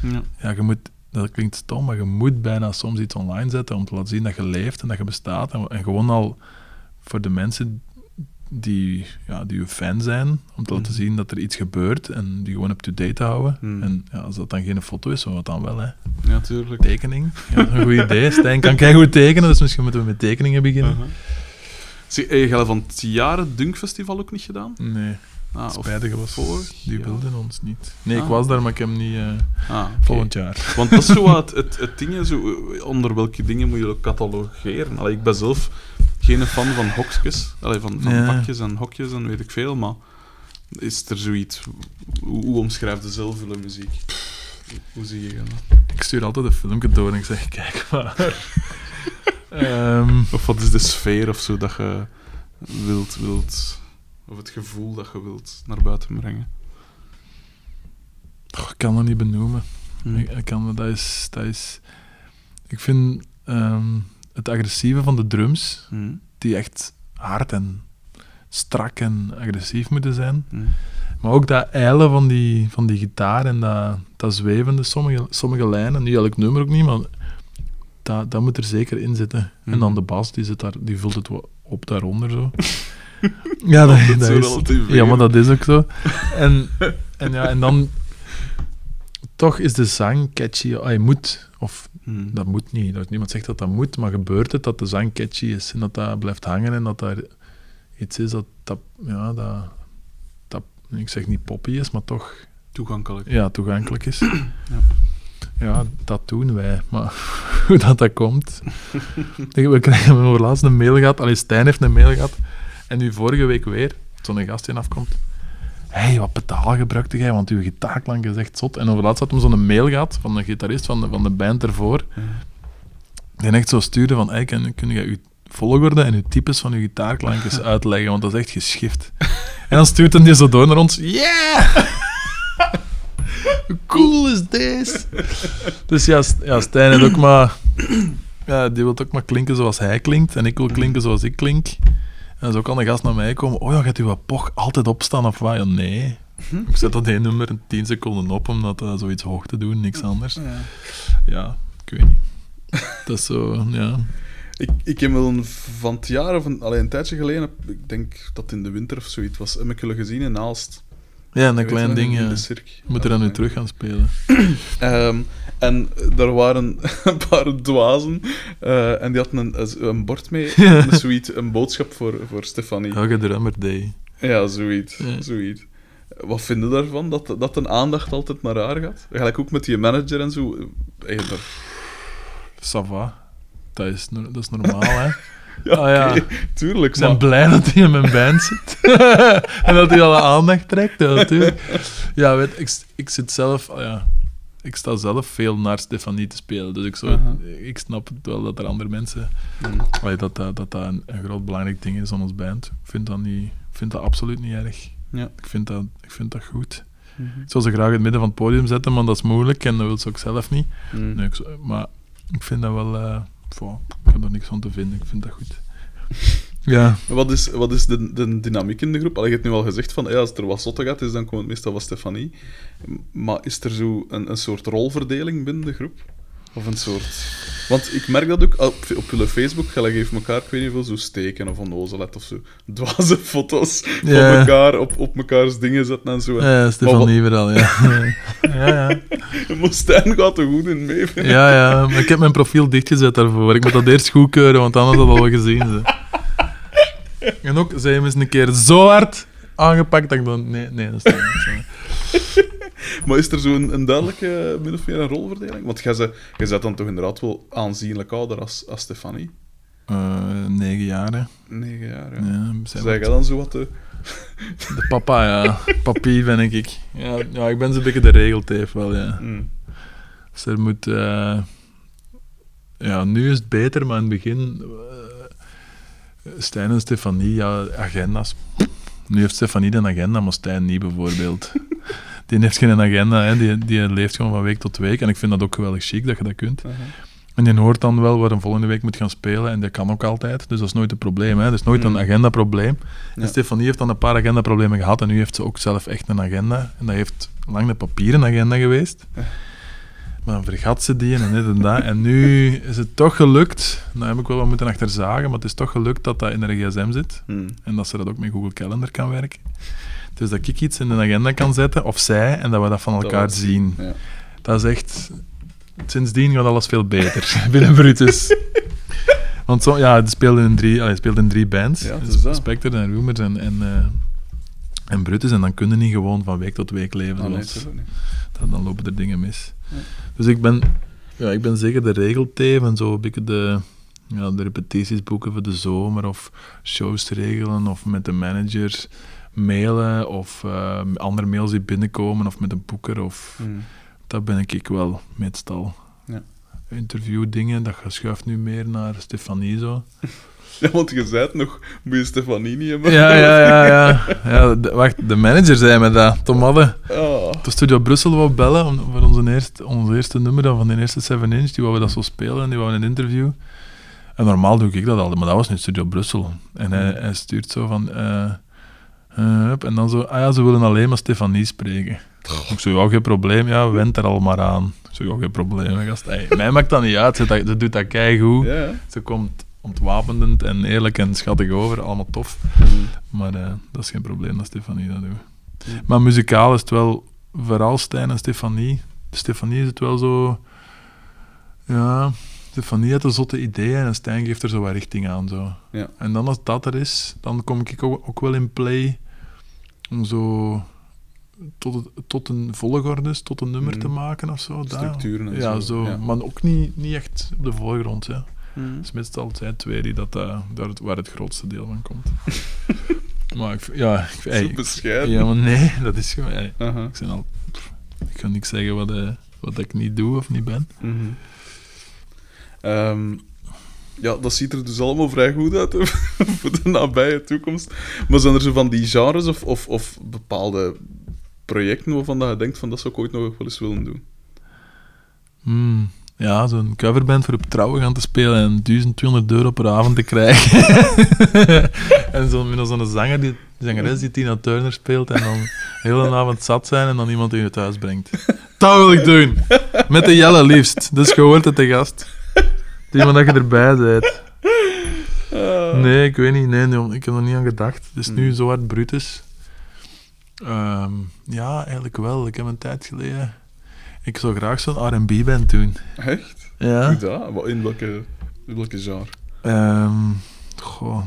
Ja. ja, je moet, dat klinkt stom, maar je moet bijna soms iets online zetten om te laten zien dat je leeft en dat je bestaat. En, en gewoon al voor de mensen die, ja, die je fan zijn, om te laten Mhm. zien dat er iets gebeurt en die gewoon up-to-date houden. Mhm. En ja, als dat dan geen foto is, wat dan wel, hè? ja, tuurlijk. Tekening. Ja, een goed idee. Stijn kan goed tekenen, dus misschien moeten we met tekeningen beginnen. Uh-huh. Zie, heb je van het jaren Dunkfestival ook niet gedaan? Nee, Ah, was vorig Die wilden ons niet. Nee, ik Ah. was daar, maar ik heb hem niet eh, Ah, volgend jaar. Want dat is zo wat het, het, ding, onder welke dingen moet je catalogeren. Allee, ik ben zelf geen fan van hokjes, Allee, van, van Ja. vakjes en hokjes en weet ik veel, maar is er zoiets... Hoe, hoe omschrijf je zelf de muziek? Hoe zie je dat? Ik stuur altijd een filmpje door en ik zeg, kijk maar. Ehm, Of wat is de sfeer of zo dat je wilt, wilt... Of het gevoel dat je wilt naar buiten brengen? ik kan dat niet benoemen. Hm. Ik, ik kan, dat, is, dat is... Ik vind ehm, het agressieve van de drums, Hm. die echt hard en strak en agressief moeten zijn. Hm. Maar ook dat eilen van die, van die gitaar en dat, dat zwevende, sommige, sommige lijnen, niet elk nummer ook niet, maar dat, dat moet er zeker in zitten. En dan de bas, die, zit daar, die vult het op daaronder zo. ja, dat, is, ja, maar dat is ook zo. En, en, ja, en dan... Toch is de zang catchy. Ah, je moet, of Hm. dat moet niet. Dat niemand zegt dat dat moet, maar gebeurt het dat de zang catchy is en dat dat blijft hangen en dat daar iets is dat, dat ja, dat, dat, ik zeg niet poppy is, maar toch Toegankelijk. ja, toegankelijk is. Ja, dat doen wij, maar hoe dat, dat komt. we krijgen we laatst een mail gehad, allee, Stijn heeft een mail gehad, En nu vorige week weer, zo'n gast in afkomt. Hé, hey, wat pedalen gebruikte jij? Want uw gitaarklank is echt zot. En overlaatst had hem zo'n mail gehad van de gitarist van de, van de band ervoor. Die echt zo stuurde van, hey, kun, kun je uw volgorde en uw types van uw gitaarklankjes uitleggen? Want dat is echt geschift. En dan stuurt hij die zo door naar ons. Yeah! Hoe cool is deze? Dus ja, ja Stijn heeft ook maar... Ja, die wil ook maar klinken zoals hij klinkt. En ik wil klinken zoals ik klink. En zo kan een gast naar mij komen. Oh ja, gaat uw poch altijd opstaan of wat? Ja, nee. Ik zet dat één nummer in 10 seconden op om dat eh, zoiets hoog te doen, niks anders. Ja. Ja, ik weet niet. Dat is zo, ja. Ik, ik heb wel een, van het jaar of een, allee, een tijdje geleden, ik denk dat in de winter of zoiets was, heb ik jullie gezien in Aalst. Ja, een Je klein ding, in ja. de cirk. Je moet er dan nu terug gaan spelen. Ehm, en daar waren een paar dwazen eh, en die hadden een, een bord mee, met zoiets, een boodschap voor, voor Stefanie. Hugge Drummer Day. Ja, zoiets. Ja. zoiets. Wat vinden daarvan? Dat, dat een aandacht altijd naar haar gaat? Eigenlijk ook met die manager en zo. eh, eh, daar- Ça va. Dat is, dat is normaal, hè. Ja, Ah, ja. tuurlijk. Ik ben maar- blij dat hij in mijn band zit. en dat hij alle aandacht trekt, ja, natuurlijk. Ja, weet, ik, ik zit zelf... ah ja, ik sta zelf veel naar Stefanie te spelen. Dus ik, zo, Aha. ik snap het wel dat er andere mensen... Mm. allee, dat, dat, dat dat een, een groot belangrijk ding is aan ons band. Ik vind dat, niet, vind dat absoluut niet erg. Ja. Ik vind dat, ik vind dat goed. Mhm. Ik zou ze graag in het midden van het podium zetten, maar dat is moeilijk en dat wil ze ook zelf niet. Mm. Nee, ik zou- maar ik vind dat wel... eh, ik heb er niks van te vinden. Ik vind dat goed. Ja. Wat is, wat is de, de dynamiek in de groep? Allee, je hebt nu al gezegd van ja, als er wat zotte gaat, is, dan komt het meestal van Stefanie. Maar is er zo een, een soort rolverdeling binnen de groep? Of een soort... Want ik merk dat ook op, op jullie Facebook. Jullie geven elkaar, ik weet niet veel, zo steken of onnozelheid of zo. Dwaze foto's van Ja. elkaar op, op mekaars dingen zetten en zo. Ja, Stefanie vooral, ja. ja, ja. Maar Stijn gaat er goed in mee. Ja, ja, maar ik heb mijn profiel dichtgezet daarvoor. Ik moet dat eerst goedkeuren, want anders had dat al gezien. Ze. En ook, zij hem eens een keer zo hard aangepakt dat ik dan... Nee, nee, dat is niet zo. Maar is er zo een, duidelijke, min of meer een rolverdeling? Want jij bent dan toch inderdaad wel aanzienlijk ouder als, als Stefanie? Eh, negen jaar, hè. Negen jaar, ja. Ja, Zeg jij dan zo wat de... De papa, ja. Papie ben ik. ik. Ja, ja, ik ben zo'n beetje de regelteef wel, ja. Mm. Dus er moet... eh, ja, nu is het beter, maar in het begin... eh, Stijn en Stefanie, ja, agenda's. Nu heeft Stefanie een agenda, maar Stijn niet, bijvoorbeeld. Die heeft geen agenda, hè. Die, die leeft gewoon van week tot week. En ik vind dat ook geweldig chic dat je dat kunt. Aha. En die hoort dan wel waar een volgende week moet gaan spelen. En dat kan ook altijd. Dus dat is nooit een probleem. Hè. Dat is nooit Mm. een agendaprobleem. Ja. En Stefanie heeft dan een paar agendaproblemen gehad. En nu heeft ze ook zelf echt een agenda. En dat heeft lang de papieren agenda geweest. Maar dan vergat ze die en dit en dat. En nu is het toch gelukt. Nou heb ik wel wat moeten achterzagen. Maar het is toch gelukt dat dat in de gsm zit. Mm. En dat ze dat ook met Google Calendar kan werken. Dus dat ik iets in een agenda kan zetten, of zij, en dat we dat van elkaar zien. Ja. Dat is echt... Sindsdien gaat alles veel beter binnen Brutus. Want zo, ja, speelde in drie, allee, speelde in drie bands. Ja, Dus. Spectre en Rumors en, en, eh, en Brutus. En dan kunnen niet gewoon van week tot week leven. Zoals- niet. dan, dan lopen er dingen mis. Ja. Dus ik ben, ja, ik ben zeker de regelteef en zo een beetje de, ja, de repetities boeken voor de zomer of shows regelen of met de manager mailen of eh, andere mails die binnenkomen of met een boeker of Mm. dat ben ik ik wel meestal. Ja. Interviewdingen, dat schuift nu meer naar Stefanie zo. Ja, want je zei het nog, moet je Stefanie niet hebben? Ja, ja, ja, ja. ja de, wacht, de manager zei me dat. Tom Hadden. Ah. De Studio Brussel wou bellen om, voor onze eerste, ons eerste nummer dan van de eerste 7 inch. Die wouden dat zo spelen en die wouden een interview. En normaal doe ik dat altijd, maar dat was nu Studio Brussel. En hij, hij stuurt zo van... eh, eh, en dan zo... Ah ja, ze willen alleen maar Stefanie spreken. Ik zo, ja, geen probleem. Ja, wend er al maar aan. Ik zo, ja, geen probleem, gast. Hey, mij maakt dat niet uit. Ze, dat, ze doet dat keigoed. Ja. Ze komt ontwapenend en eerlijk en schattig over. Allemaal tof. Mm. Maar eh, dat is geen probleem dat Stefanie dat doet. Ja. Maar muzikaal is het wel, vooral Stijn en Stefanie. Stefanie is het wel zo... Ja, Stefanie heeft een zotte ideeën en Stijn geeft er zo wat richting aan. Zo. Ja. En dan als dat er is, dan kom ik ook, ook wel in play om zo tot, het, tot een volgorde, tot een nummer Mm. te maken of zo. Structuren en ja, zo, zo. ja. Maar ook niet, niet echt op de voorgrond. Ja. Mhm. Dat is meestal zij twee die dat, eh, daar het- waar het grootste deel van komt. maar ik, ja, ik, Zo bescheiden. ja, maar nee, dat is gewoon... ik, ben al, pff, ik kan niks zeggen wat, eh, wat ik niet doe of niet ben. Mhm. Ehm, ja, dat ziet er dus allemaal vrij goed uit hè, voor de nabije toekomst. Maar zijn er zo van die genres of, of, of bepaalde projecten waarvan dat je denkt van dat zou ik ooit nog wel eens willen doen? Hmm, ja, zo'n coverband voor op trouwen gaan te spelen en 1200 euro per avond te krijgen. en zo, met zo'n zanger die, zangeres die Tina Turner speelt en dan de hele avond zat zijn en dan iemand in het huis brengt. Dat wil ik doen! Met de Jelle liefst. Dus je hoort het de gast. Die dat je erbij bent. Nee, ik weet niet. Nee, nee, ik heb er niet aan gedacht. Het is nu Hmm. zo hard Brutus. Ehm, ja, eigenlijk wel. Ik heb een tijd geleden... Ik zou graag zo'n R&B-band doen. Echt? Ja. Dat? In welke, in welke genre? Ehm goh.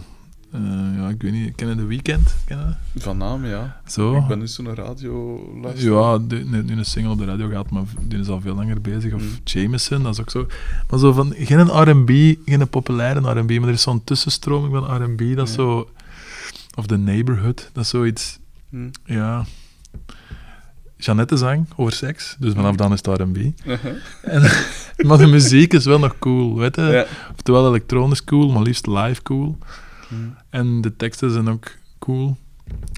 Eh, ja, ik weet niet. Ken je The Weeknd? Ken je? Van naam, ja. Zo. Ik ben dus zo'n radio Ja, de- nu een single op de radio gaat, maar die is al veel langer bezig. Of Mm. Jameson, dat is ook zo. Maar zo van, geen R&B, geen populaire R&B, maar er is zo'n tussenstroming van R&B, dat is Ja. zo... Of The Neighborhood, dat is zoiets... Hm. Ja... Jeannette zang over seks, dus vanaf dan is het R&B. En, maar de muziek is wel nog cool, weet je? Ja. Oftewel elektronisch cool, maar liefst live cool. Hm. En de teksten zijn ook cool.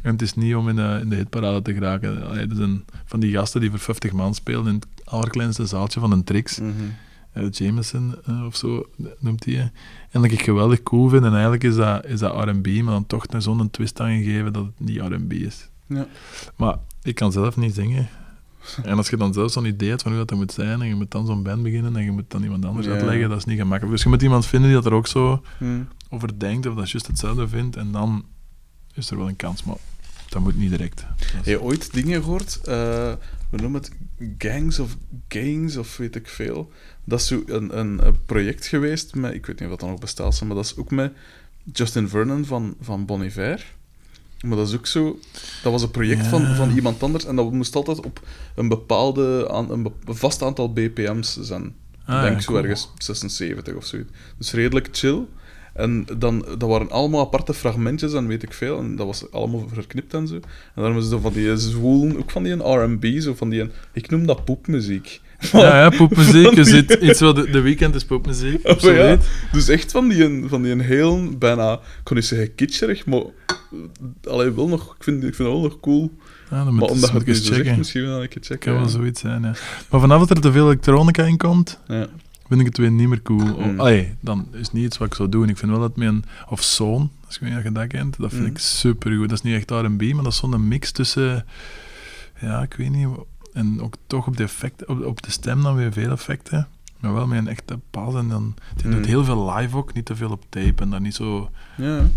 En het is niet om in de, in de hitparade te geraken. Allee, er zijn van die gasten die voor 50 man spelen in het allerkleinste zaaltje van een Trix. Mhm. Eh, Jameson eh, of zo noemt hij. En dat ik geweldig cool vind. En eigenlijk is dat, is dat R&B, maar dan toch naar zo'n twist aan gegeven dat het niet R&B is. Ja. Maar ik kan zelf niet zingen. En als je dan zelf zo'n idee hebt van hoe dat moet zijn, en je moet dan zo'n band beginnen, en je moet dan iemand anders Ja. uitleggen, dat is niet gemakkelijk. Dus je moet iemand vinden die dat er ook zo Hm. Over denkt, of dat juist hetzelfde vindt, en dan is er wel een kans, maar dat moet niet direct. Is- Heb je ooit dingen gehoord? eh, we noemen het gangs of gangs of weet ik veel. Dat is zo een, een, een project geweest met, ik weet niet of dat nog bestaat, maar dat is ook met Justin Vernon van, van Bon Iver. Maar dat is ook zo... Dat was een project Ja. van, van iemand anders en dat moest altijd op een bepaalde... Aan, een, vast aantal BPM's zijn. Ah, denk ja, zo cool. ergens 76 of zoiets. Dus redelijk chill. En dan, dat waren allemaal aparte fragmentjes en weet ik veel. En dat was allemaal verknipt en zo. En daarom is het van die zwoelen, ook van die R&B, zo van die... Ik noem dat poepmuziek. Ja, ja, die- ziet iets wat de, de weekend is poepmuziek. Ja, Absoluut. dus echt van die, van die heel, bijna, ik kon niet zeggen kitscherig, maar... Allee, wel nog, ik, vind, ik vind dat wel nog cool. Ja, dan maar omdat je het ik zegt, checken. misschien wel een keer kan wel zoiets zijn, ja. Maar vanaf dat er te veel elektronica in komt, Ja. Vind ik het weer niet meer cool. Oh, Mm. dan is niet iets wat ik zou doen. Ik vind wel dat mijn... Of zoon, als je weet dat je dat kent, dat vind Mm. ik super goed. Dat is niet echt R&B, maar dat is zo'n mix tussen... Ja, ik weet niet... En ook toch op de, effecten, op, op de stem dan weer veel effecten. Maar wel met een echte pas. En dan... Die Mm. doet heel veel live ook, niet te veel op tape. En dan niet zo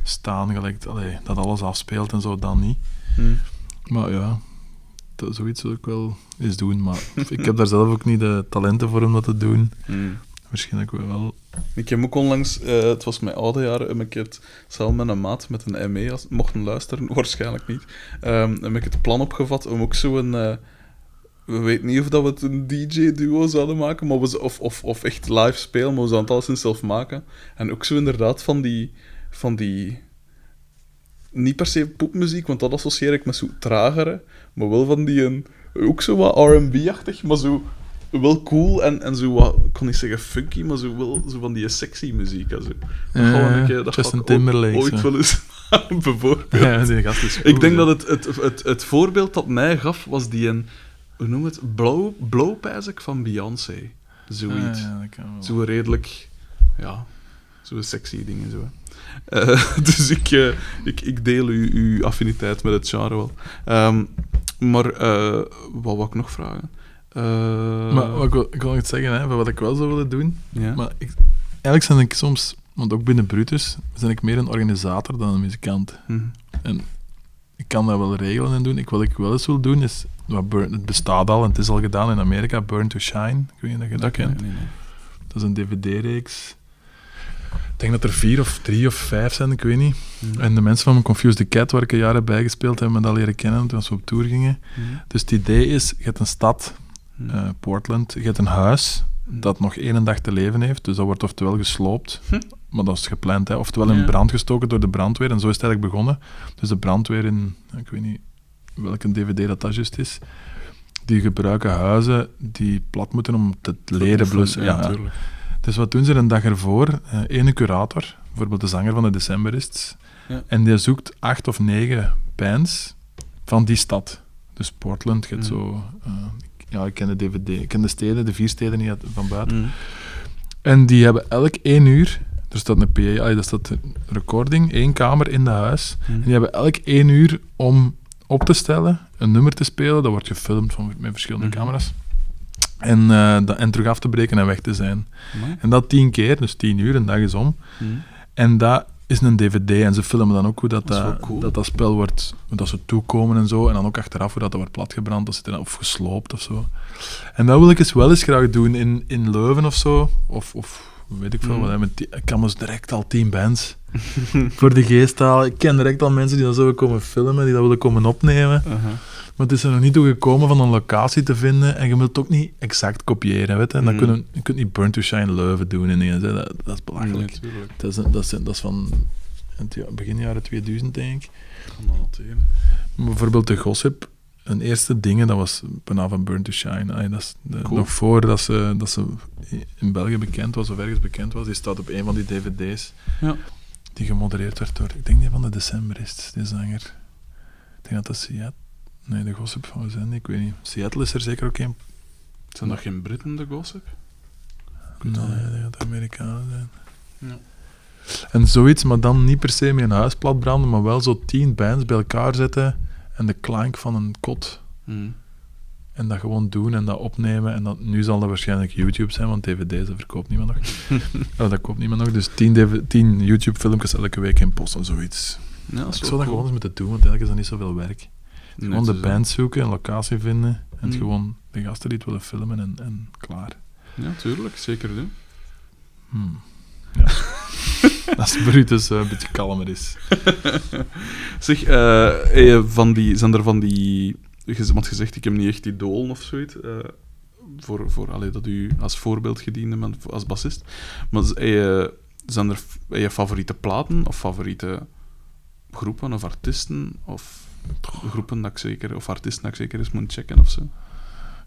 staan gelijk... Allee, dat alles afspeelt en zo, dan niet. Hm. Maar ja, dat, zoiets wil ik wel eens doen. Maar ik heb daar zelf ook niet de talenten voor om dat te doen. Hm. Waarschijnlijk wel. Ik heb ook onlangs, eh, het was mijn oude jaren, heb ik het samen met een maat met een ME, als, mochten luisteren, waarschijnlijk niet, ehm, heb ik het plan opgevat om ook zo'n... eh we weten niet of dat we het een DJ-duo zouden maken, maar we, of, of, of echt live spelen, maar we zouden het alleszins zelf maken. En ook zo inderdaad van die... Van die niet per se popmuziek, want dat associeer ik met zo tragere, maar wel van die een... Ook zo wat R&B-achtig, maar zo wel cool en, en zo wat, ik kon niet zeggen funky, maar zo wel zo van die sexy muziek. en Zo. Dat Ja, gaan keer- dat Justin ga ik Timberlake, Ooit, ooit wel eens bijvoorbeeld. Ja, die gast is goed, ik denk dat het, het, het, het voorbeeld dat mij gaf, was die een, hoe noem het, Blow, Blow ik, van Beyoncé. Zoiets. Ah, ja. Zo redelijk, ja, zo sexy dingen zo. Eh, dus ik, eh, ik, ik deel uw, uw affiniteit met het genre wel. Ehm, maar eh, wat wou ik nog vragen? Maar wat ik, wil, ik wil nog iets zeggen, hè, van wat ik wel zou willen doen. ja. Maar ik, eigenlijk zijn ik soms, want ook binnen Brutus, ben ik meer een organisator dan een muzikant. Hm. Ik kan dat wel regelen en doen. Ik, wat ik wel eens wil doen is, wat Burn, het bestaat al en het is al gedaan in Amerika, Burn to Shine. Ik weet niet of je dat kent. Nee, nee. Dat is een dvd-reeks. Ik denk dat er vier of drie of vijf zijn, ik weet niet. Hm. En de mensen van Confused the Cat, waar ik een jaar heb bijgespeeld, hebben me dat leren kennen toen we op tour gingen. Hm. Dus het idee is, je hebt een stad, Hm. eh, Portland, je hebt een huis dat nog één dag te leven heeft. Dus dat wordt oftewel gesloopt, Hm. maar dat is gepland, hè. oftewel in Ja. brand gestoken door de brandweer. En zo is het eigenlijk begonnen. Dus de brandweer in, ik weet niet welke dvd dat dat juist is, die gebruiken huizen die plat moeten om te leren blussen. Ja, ja. Dus wat doen ze een dag ervoor? Eh ene curator, bijvoorbeeld de zanger van de Decemberists, Ja. en die zoekt acht of negen bands van die stad. Dus Portland, je Mhm. zo... eh, ja, ik ken de DVD, ik ken de steden, de vier steden niet van buiten. Mm. En die hebben elk één uur... Er staat een PA, dat staat een recording, één kamer in de huis. Mm. En die hebben elk één uur om op te stellen, een nummer te spelen. Dat wordt gefilmd van, met verschillende Mhm. camera's. En, eh, en terug af te breken en weg te zijn. Amai. En dat tien keer, dus tien uur, een dag is om. Mm. En dat is een dvd. En ze filmen dan ook hoe dat, Dat is dat, cool. dat, dat spel wordt... hoe Dat ze toekomen en zo. En dan ook achteraf hoe dat, dat wordt platgebrand dat het- of gesloopt of zo. En dat wil ik eens wel eens graag doen in, in Leuven of zo. Of, of weet ik veel. Mm. wat, ik kan dus direct al tien bands voor de geest halen. Ik ken direct al mensen die dat zo komen filmen, die dat willen komen opnemen. Maar het is er nog niet toe gekomen van een locatie te vinden. En je moet het ook niet exact kopiëren. Weet je? En dan Mm. kunnen, je kunt niet Burn to Shine Leuven doen ineens. Hè. Dat, dat is belachelijk. Dat is, dat, is, dat is van het begin jaren 2000, denk ik. Bijvoorbeeld de Gossip, een eerste dingen, dat was bijna van Burn to Shine. Ay, dat is de- Cool. Nog voordat ze, dat ze in België bekend was, of ergens bekend was, die staat op een van die dvd's. Ja. Die gemodereerd werd door, ik denk die van de Decemberist, die zanger. Ik denk dat dat Seattle... Nee, de Gossip van zijn, ik weet niet. Seattle is er zeker ook een. Zijn dat geen Britten, de gossip? Nee, dat gaat Amerikanen zijn. Ja. En zoiets, maar dan niet per se met een huis platbranden, maar wel zo tien bands bij elkaar zetten en de klank van een kot. Mm. En dat gewoon doen en dat opnemen. En dat, nu zal dat waarschijnlijk YouTube zijn, want dvd's verkoopt niemand nog. oh, dat koopt niemand nog. Dus tien, tien YouTube-filmpjes elke week in post en zoiets. Ja, dat is Ik zou dat cool. gewoon eens moeten doen, want eigenlijk is dat niet zoveel werk. Net Gewoon de band zoeken, een locatie vinden. En Mm. gewoon de gasten die het willen filmen en, en klaar. Ja, tuurlijk. Zeker doen. Hmm. Ja. Als Brutus eh, een beetje kalmer is. Zeg, eh, je van die, zijn er van die... Want je zegt, ik heb niet echt idolen of zoiets. eh, voor, voor allee, dat u als voorbeeld gediende bent als bassist. Maar zijn er je favoriete platen of favoriete groepen of artiesten? Of groepen dat ik zeker... Of artiesten dat ik zeker eens moet checken of zo?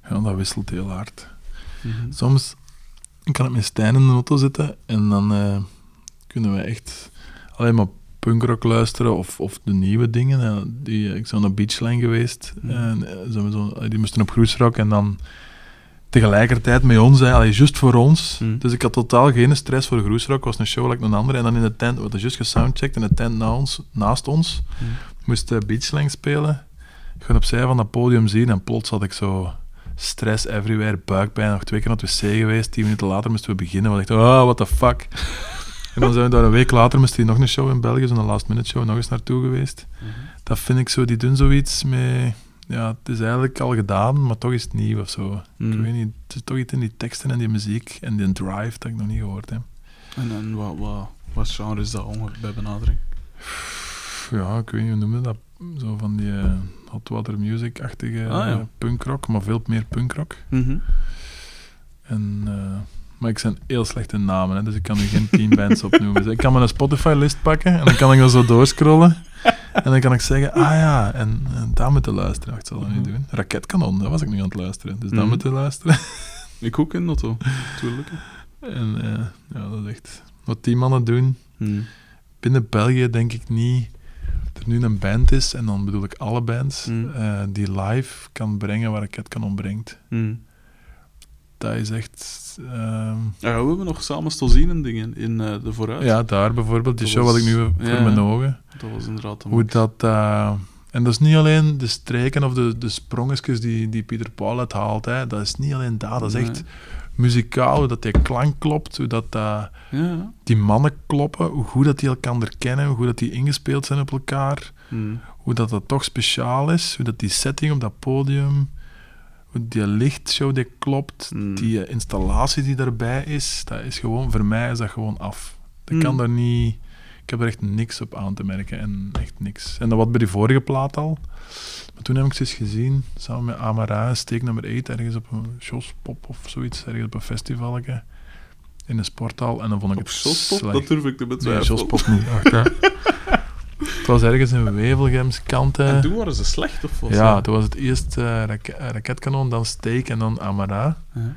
Ja, dat wisselt heel hard. Mhm. Soms kan ik met Stijn in de auto zitten en dan eh, kunnen we echt alleen maar punkrock luisteren of, of de nieuwe dingen. Ja, die, ik ben naar Beachline geweest Mhm. en eh, zijn we zo, eh, die moesten op Groesrock en dan tegelijkertijd met ons, hè, allee, juist voor ons. Mhm. Dus ik had totaal geen stress voor Groesrock, was een show like een andere. En dan in de tent, we hadden juist gesoundcheckt in de tent na ons, naast ons. Moest uh, Beachline spelen. Ik ga opzij van dat podium zien en plots had ik zo stress everywhere, buikpijn, nog twee keer naar het wc geweest. Tien minuten later moesten we beginnen. We dachten, oh, what the fuck. en dan zijn we daar een week later, moest hij nog een show in België, zo'n last minute show, nog eens naartoe geweest. Mhm. Dat vind ik zo, die doen zoiets met... Ja, het is eigenlijk al gedaan, maar toch is het nieuw of zo. Ik Mhm. weet niet, het is toch iets in die teksten en die muziek en die drive dat ik nog niet gehoord heb. En, en wat, wat, wat genre is dat ongeveer bij benadering? Ja, ik weet niet, hoe noemde dat? Zo van die eh, hot water music-achtige Ah, ja. eh, punkrock, maar veel meer punkrock. Mhm. En, eh, maar ik zijn heel slechte namen, hè, dus ik kan nu geen tien bands opnoemen. Dus ik kan mijn Spotify-list pakken en dan kan ik dan zo doorscrollen. En dan kan ik zeggen, ah ja, en, en daar moeten luisteren. Ik zal dat niet Mhm. doen. Raketkanon, dat was ik nu aan het luisteren. Dus daar Mhm. moeten luisteren. Ik ook in. Tuurlijk. En ja, dat is echt... Wat die mannen doen, binnen België denk ik niet er nu een band is, en dan bedoel ik alle bands, Mm. eh, die live kan brengen waar Raketkanon brengt. Mhm. Dat is echt... ehm, Ja, we hebben nog samen stil zien en dingen in eh, de vooruit. ja, daar bijvoorbeeld, die Dat show was- had ik nu voor ja. mijn ogen. Dat was inderdaad Hoe dat... eh, en dat is niet alleen de streken of de, de sprongetjes die, die Pieter Paul uithaalt. Hè. Dat is niet alleen dat. Dat is echt muzikaal, hoe dat die klank klopt, hoe dat, dat Ja. die mannen kloppen, hoe goed dat die elkaar kennen, hoe goed dat die ingespeeld zijn op elkaar, Mhm. hoe dat, dat toch speciaal is, hoe dat die setting op dat podium, hoe die lichtshow die klopt, Mm. die eh, installatie die daarbij is, dat is gewoon, voor mij is dat gewoon af. Ik Mm. kan daar niet, Ik heb er echt niks op aan te merken. En echt niks. En dat wat bij die vorige plaat al. Maar toen heb ik ze eens gezien, samen met Amara, steek nummer 8, ergens op een Shospop of zoiets, ergens op een festivaletje. In een sporthal. En dan vond ik Op het slecht. dat durf ik te Nee, betwijfelen. Shospop niet. Wacht, ja. Het was ergens in Wevelgems kanten. En toen waren ze slecht, of was Ja, toen was het eerst eh, rake- raketkanon, dan steek en dan Amara. Ja.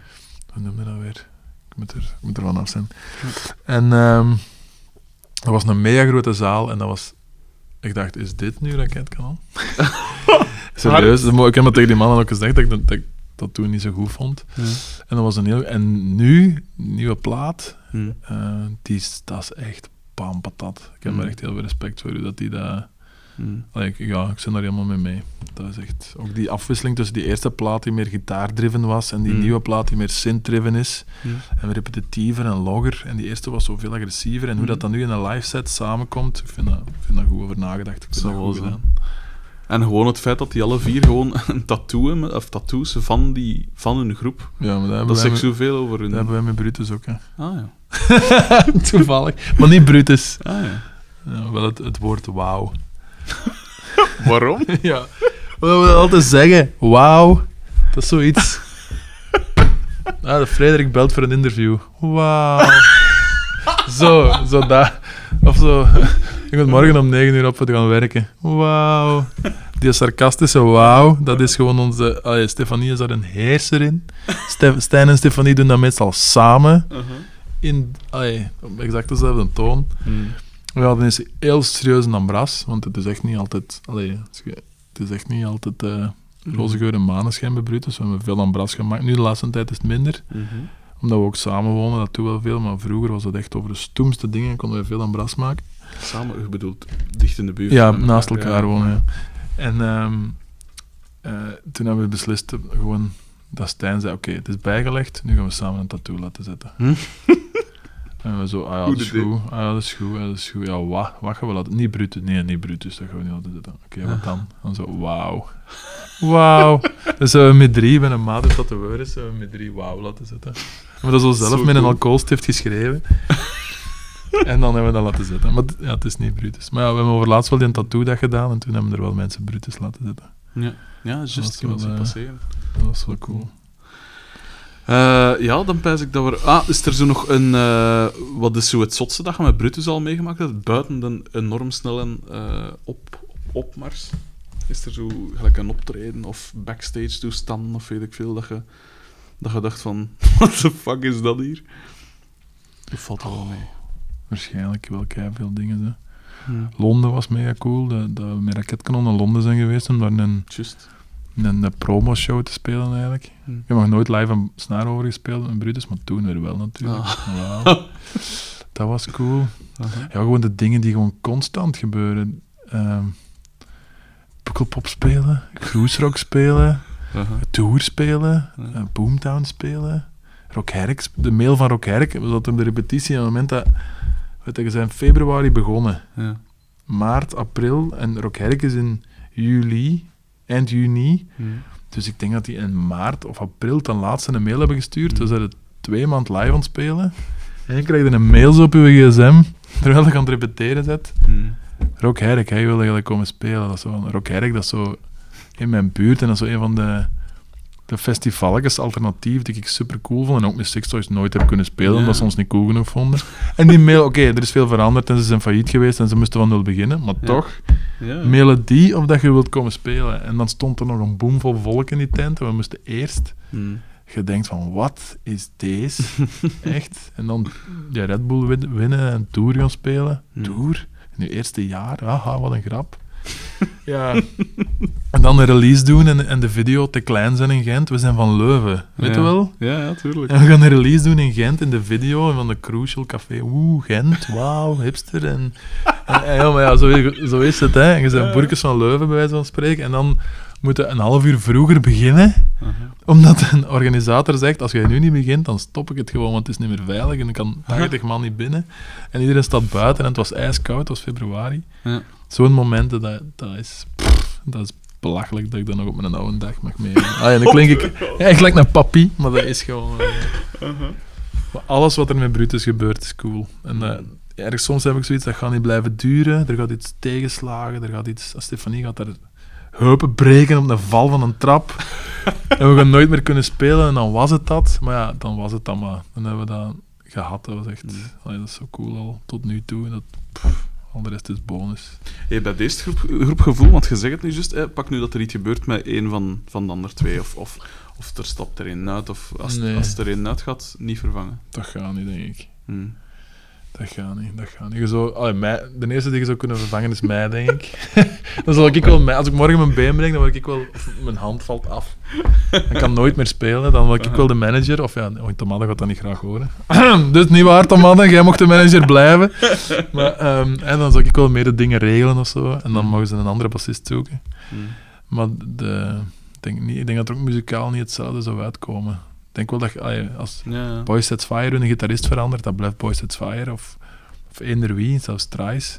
Hoe noemde dat weer? Ik moet er, ik moet er vanaf zijn. En ehm dat was een mega grote zaal en dat was... Ik dacht, is dit nu raketkanon? Serieus, dat ik heb dat tegen die mannen ook gezegd, dat ik dat, dat, ik dat toen niet zo goed vond. Ja. En dat was een heel... En nu, nieuwe plaat, eh, die is, dat is echt bam patat. Ik heb er echt heel veel respect voor u, dat die dat... Allee, ja, ik ben daar helemaal mee mee. Dat is echt... Ook die afwisseling tussen die eerste plaat die meer gitaardriven was en die nieuwe plaat die meer synth-driven is. En repetitiever en logger. En die eerste was zo veel agressiever. En hoe dat dan nu in een live set samenkomt, ik vind dat, ik vind dat goed over nagedacht. Ik vind Zou dat wel goed gedaan. En gewoon het feit dat die alle vier gewoon een tattoo hebben, of tattoos van, die, van hun groep. Ja, maar dat hebben, Dat zegt zoveel over hun... dat hebben wij met Brutus ook. Hè. Ah ja. Toevallig. Maar niet Brutus. Ah ja. Ja, wel het, het woord wauw. Waarom? ja. We altijd zeggen. Wauw. Dat is zoiets. Ah, de Frederik belt voor een interview. Wauw. zo, zo daar. Of zo. Ik moet morgen om 9 uur op te gaan werken. Wauw. Die sarcastische wauw, dat is gewoon onze... Allee, Stefanie is daar een heerser in. Stijn en Stefanie doen dat meestal samen. Uh-huh. In, allee, op exact dezelfde toon. Hm. We hadden eens heel serieus een ambras, want het is echt niet altijd... Allee, het is- echt niet altijd eh roze geur en maneschijn bij Brutus. We hebben veel ambras gemaakt. Nu de laatste tijd is het minder, Mhm. omdat we ook samen wonen, dat doen we wel veel. Maar vroeger was het echt over de stoemste dingen, konden we veel ambras maken. Samen, je bedoelt, dicht in de buurt. Ja, naast elkaar ja. wonen, ja. En ehm, eh, toen hebben we beslist, eh, gewoon, dat Stijn zei, oké, het is bijgelegd, nu gaan we samen een tattoo laten zetten. Hm? En we zo, ah ja, dat is goed, ah ja, dat is goed, ja, dat is goed. Ja, wat, wat gaan we laten... Niet Brutus, nee, niet Brutus, dat gaan we niet laten zetten. Oké, wat dan? Dan zo, wauw. Wauw. Dus hebben we met drie, met een maat en tatoeëur is, hebben we met drie wauw laten zetten. We hebben dat zo zelf Zo met een cool. alcoholstift geschreven. en dan hebben we dat laten zetten. Maar het- ja, het is niet Brutus. Maar ja, we hebben over laatst wel die tattoo-dag gedaan en toen hebben er wel mensen Brutus laten zetten. Ja, ja Dat juist, zien eh, passeren. Dat was wel cool. Eh, ja, dan pijs ik dat we... Ah, is er zo nog een... eh, wat is zo het zotste dat je met Brutus al meegemaakt hebt? Buiten de enorm snelle eh, op, opmars. Is er zo gelijk een optreden of backstage toestand of weet ik veel, dat je, dat je dacht van... What the fuck is dat hier? Of valt dat wel mee? Waarschijnlijk wel veel dingen. Hè. Ja. Londen was mega cool, dat, dat we met Raketkanon naar Londen zijn geweest om daar een, Just. een, een promo-show te spelen eigenlijk. Hm. Ik heb nog nooit live een snaar over gespeeld in Brutus, maar toen weer wel natuurlijk. Ah. Wauw. Dat was cool. Aha. Ja, gewoon de dingen die gewoon constant gebeuren. Ehm Pukkelpop spelen, cruise rock spelen, Aha. tour spelen, eh, Boomtown spelen, Rock Herk, de mail van Rock Herk, we zaten op de repetitie op het moment dat, je, we zijn in februari begonnen, Ja. maart, april, en Rock Herk is in juli, eind juni, dus ik denk dat die in maart of april ten laatste een mail hebben gestuurd, dus dat het twee maand live aan het spelen, en je krijgt een mail zo op je gsm, terwijl je aan het repeteren Hm. Rock Herk, hij wilde eigenlijk komen spelen. Dat is zo, Rock Herk, dat is zo in mijn buurt en dat is zo een van de, de festivalletjes alternatief die ik super cool vond. En ook met Six Toys nooit heb kunnen spelen, omdat ze ons niet cool genoeg vonden. En die mail, oké, er is veel veranderd en ze zijn failliet geweest en ze moesten van nul beginnen, maar Ja. toch, Ja. mailen die of dat je wilt komen spelen. En dan stond er nog een boom vol volk in die tent en we moesten eerst Hm. je denkt van, wat is deze? Echt? En dan ja, Red Bull win- winnen en Tour gaan spelen. Hmm. Tour? In je eerste jaar? Haha, wat een grap. Ja. En dan een release doen en, en de video te klein zijn in Gent. We zijn van Leuven, weet Ja. je wel? Ja, ja, tuurlijk. En we gaan een release doen in Gent in de video van de Crucial Café. Oeh, Gent, wauw, hipster. En, en, en ja, maar ja, zo, zo is het, hè. En je bent Ja. boerkes van Leuven, bij wijze van spreken. En dan moeten een half uur vroeger beginnen omdat een organisator zegt, als jij nu niet begint, dan stop ik het gewoon, want het is niet meer veilig en ik kan 80 man niet binnen. En iedereen staat buiten en het was ijskoud, het was februari. Ja. Zo'n momenten, dat, dat, is, pff, dat is belachelijk dat ik dat nog op mijn oude dag mag mee. Ah, ja, dan klink ik ja, ik naar papi, maar dat is gewoon... eh, maar alles wat er met Brutus gebeurt is cool. En eh, ergens soms heb ik zoiets, dat gaat niet blijven duren. Er gaat iets tegenslagen, er gaat iets... Stefanie gaat daar heupen breken op de val van een trap. en we gaan nooit meer kunnen spelen. En dan was het dat. Maar ja, dan was het dan maar. Dan hebben we dat gehad. Dat was echt... allee, dat is zo cool al tot nu toe. Dat, pff, al de rest is bonus. Hey, bij deze groep, groepgevoel, want je zegt het nu juist, pak nu dat er iets gebeurt met een van, van de andere twee. Of, of, of er stapt er een uit, of als, Nee. als er een uit gaat, niet vervangen. Dat gaat niet, denk ik. Hm. Dat gaat niet, dat gaat niet. Je zou, allee, mij, de eerste die je zou kunnen vervangen is mij, denk ik. dan zal ik wel, mij- als ik morgen mijn been breng, dan word ik wel, of mijn hand valt af. Ik kan nooit meer spelen, dan word ik wel de manager. Of ja, oh, gaat dat niet graag horen. dus niet waar, Tomada, jij mocht de manager blijven. Maar ehm, en dan zou ik wel meer de dingen regelen of zo. En dan mogen ze een andere bassist zoeken. Hm. Maar de, ik, denk niet, ik denk dat er ook muzikaal niet hetzelfde zou uitkomen. Ik denk wel dat je, als Ja. Boys Sets Fire hun gitarist verandert, dat blijft Boys Sets Fire. Of, of eender wie, zelfs Trice.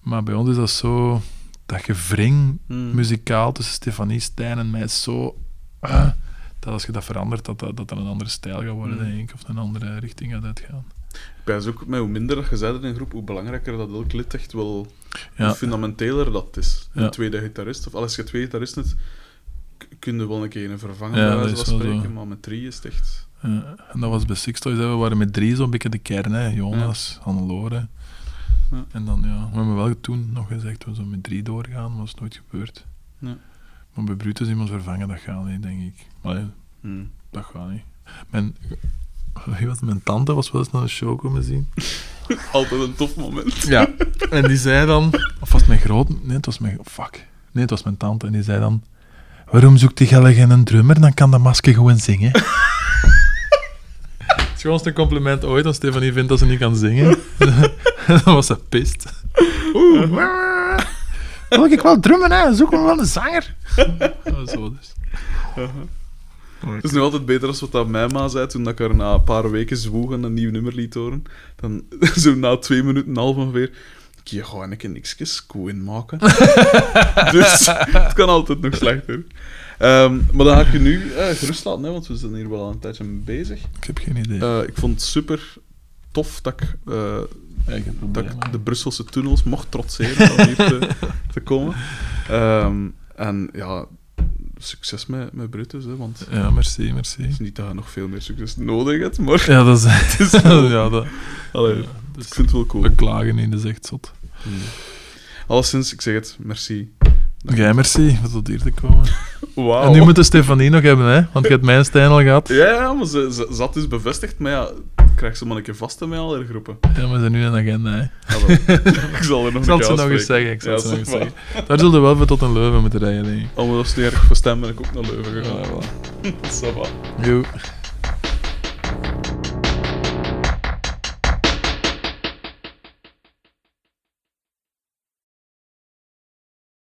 Maar bij ons is dat zo... Dat gewring Hm. muzikaal tussen Stefanie, Stijn en mij is zo... ah, dat als je dat verandert, dat dat, dat dan een andere stijl gaat worden, Mm. denk ik. Of een andere richting gaat uitgaan. Ik ben ook met hoe minder dat je bent in een groep, hoe belangrijker dat elk lid echt wel... Ja. Hoe fundamenteler dat is. Ja. Een tweede gitarist, of als je twee gitaristen hebt, k- kun je wel een keer een vervangen, Ja, bij dat is wel zo. spreken, maar met drie is het echt... Ja, en dat was bij Six Toys, hè. we waren met drie zo'n beetje de kern. Hè. Jonas, Hannelore. Ja. En dan, ja, we hebben wel toen nog gezegd, we zullen met drie doorgaan, maar dat is nooit gebeurd. Ja. Maar bij Brutus iemand vervangen, dat gaat niet, denk ik. Maar ja, Hm. dat gaat niet. Mijn, het? mijn tante was wel eens naar een show komen zien. Altijd een tof moment. Ja. En die zei dan, of was mijn groot... Nee, het was mijn... Fuck. Nee, het was mijn tante. En die zei dan, waarom zoekt die gelle geen een drummer? Dan kan de masker gewoon zingen. Het schoonste compliment ooit als Stefanie vindt dat ze niet kan zingen. dan was ze pist. Oeh, wil ik wel drummen, hè? Zoek me wel een zanger. Ja, zo dus. Het is nu altijd beter als wat dat mijn ma zei toen dat ik haar na een paar weken zwoeg en een nieuw nummer liet horen. Dan zo na twee minuten en een half ongeveer. Ik ga gewoon een keer niks in maken. dus het kan altijd nog slechter. Ehm, maar dan ga ik je nu eh, gerust laten, hè, want we zijn hier wel een tijdje mee bezig. Ik heb geen idee. Eh, ik vond het super tof dat ik, eh, Eigen dat ik de Brusselse tunnels mocht trotseren om hier te, te komen. Ehm, en ja, succes met, met Brutus, hè, want Ja, merci, merci. het is niet dat je nog veel meer succes nodig hebt, maar Ja, dat is... ja, dat... allee, Ja, ik dus vind het wel cool. we klagen niet, dat is echt zot. Alleszins, ik zeg het, merci. Jij merci, voor tot hier te komen. Wauw. En nu moet de Stefanie nog hebben, hè? Want je hebt mijn Stijn al gehad. Ja, ja, maar ze, ze, had dus bevestigd, maar ja, ik krijg ze maar een keer vast in mijn andere groepen. Ja, maar ze zijn nu een agenda, hè? Ah, ik zal er nog Ik zal ze nog eens zeggen. Ik zal Ja, ze nog eens zeggen. Daar zullen we wel voor tot een Leuven moeten rijden, denk ik. Al dat erg voor stem ben ik ook naar Leuven gegaan. Ja, voilà. Va. Joe.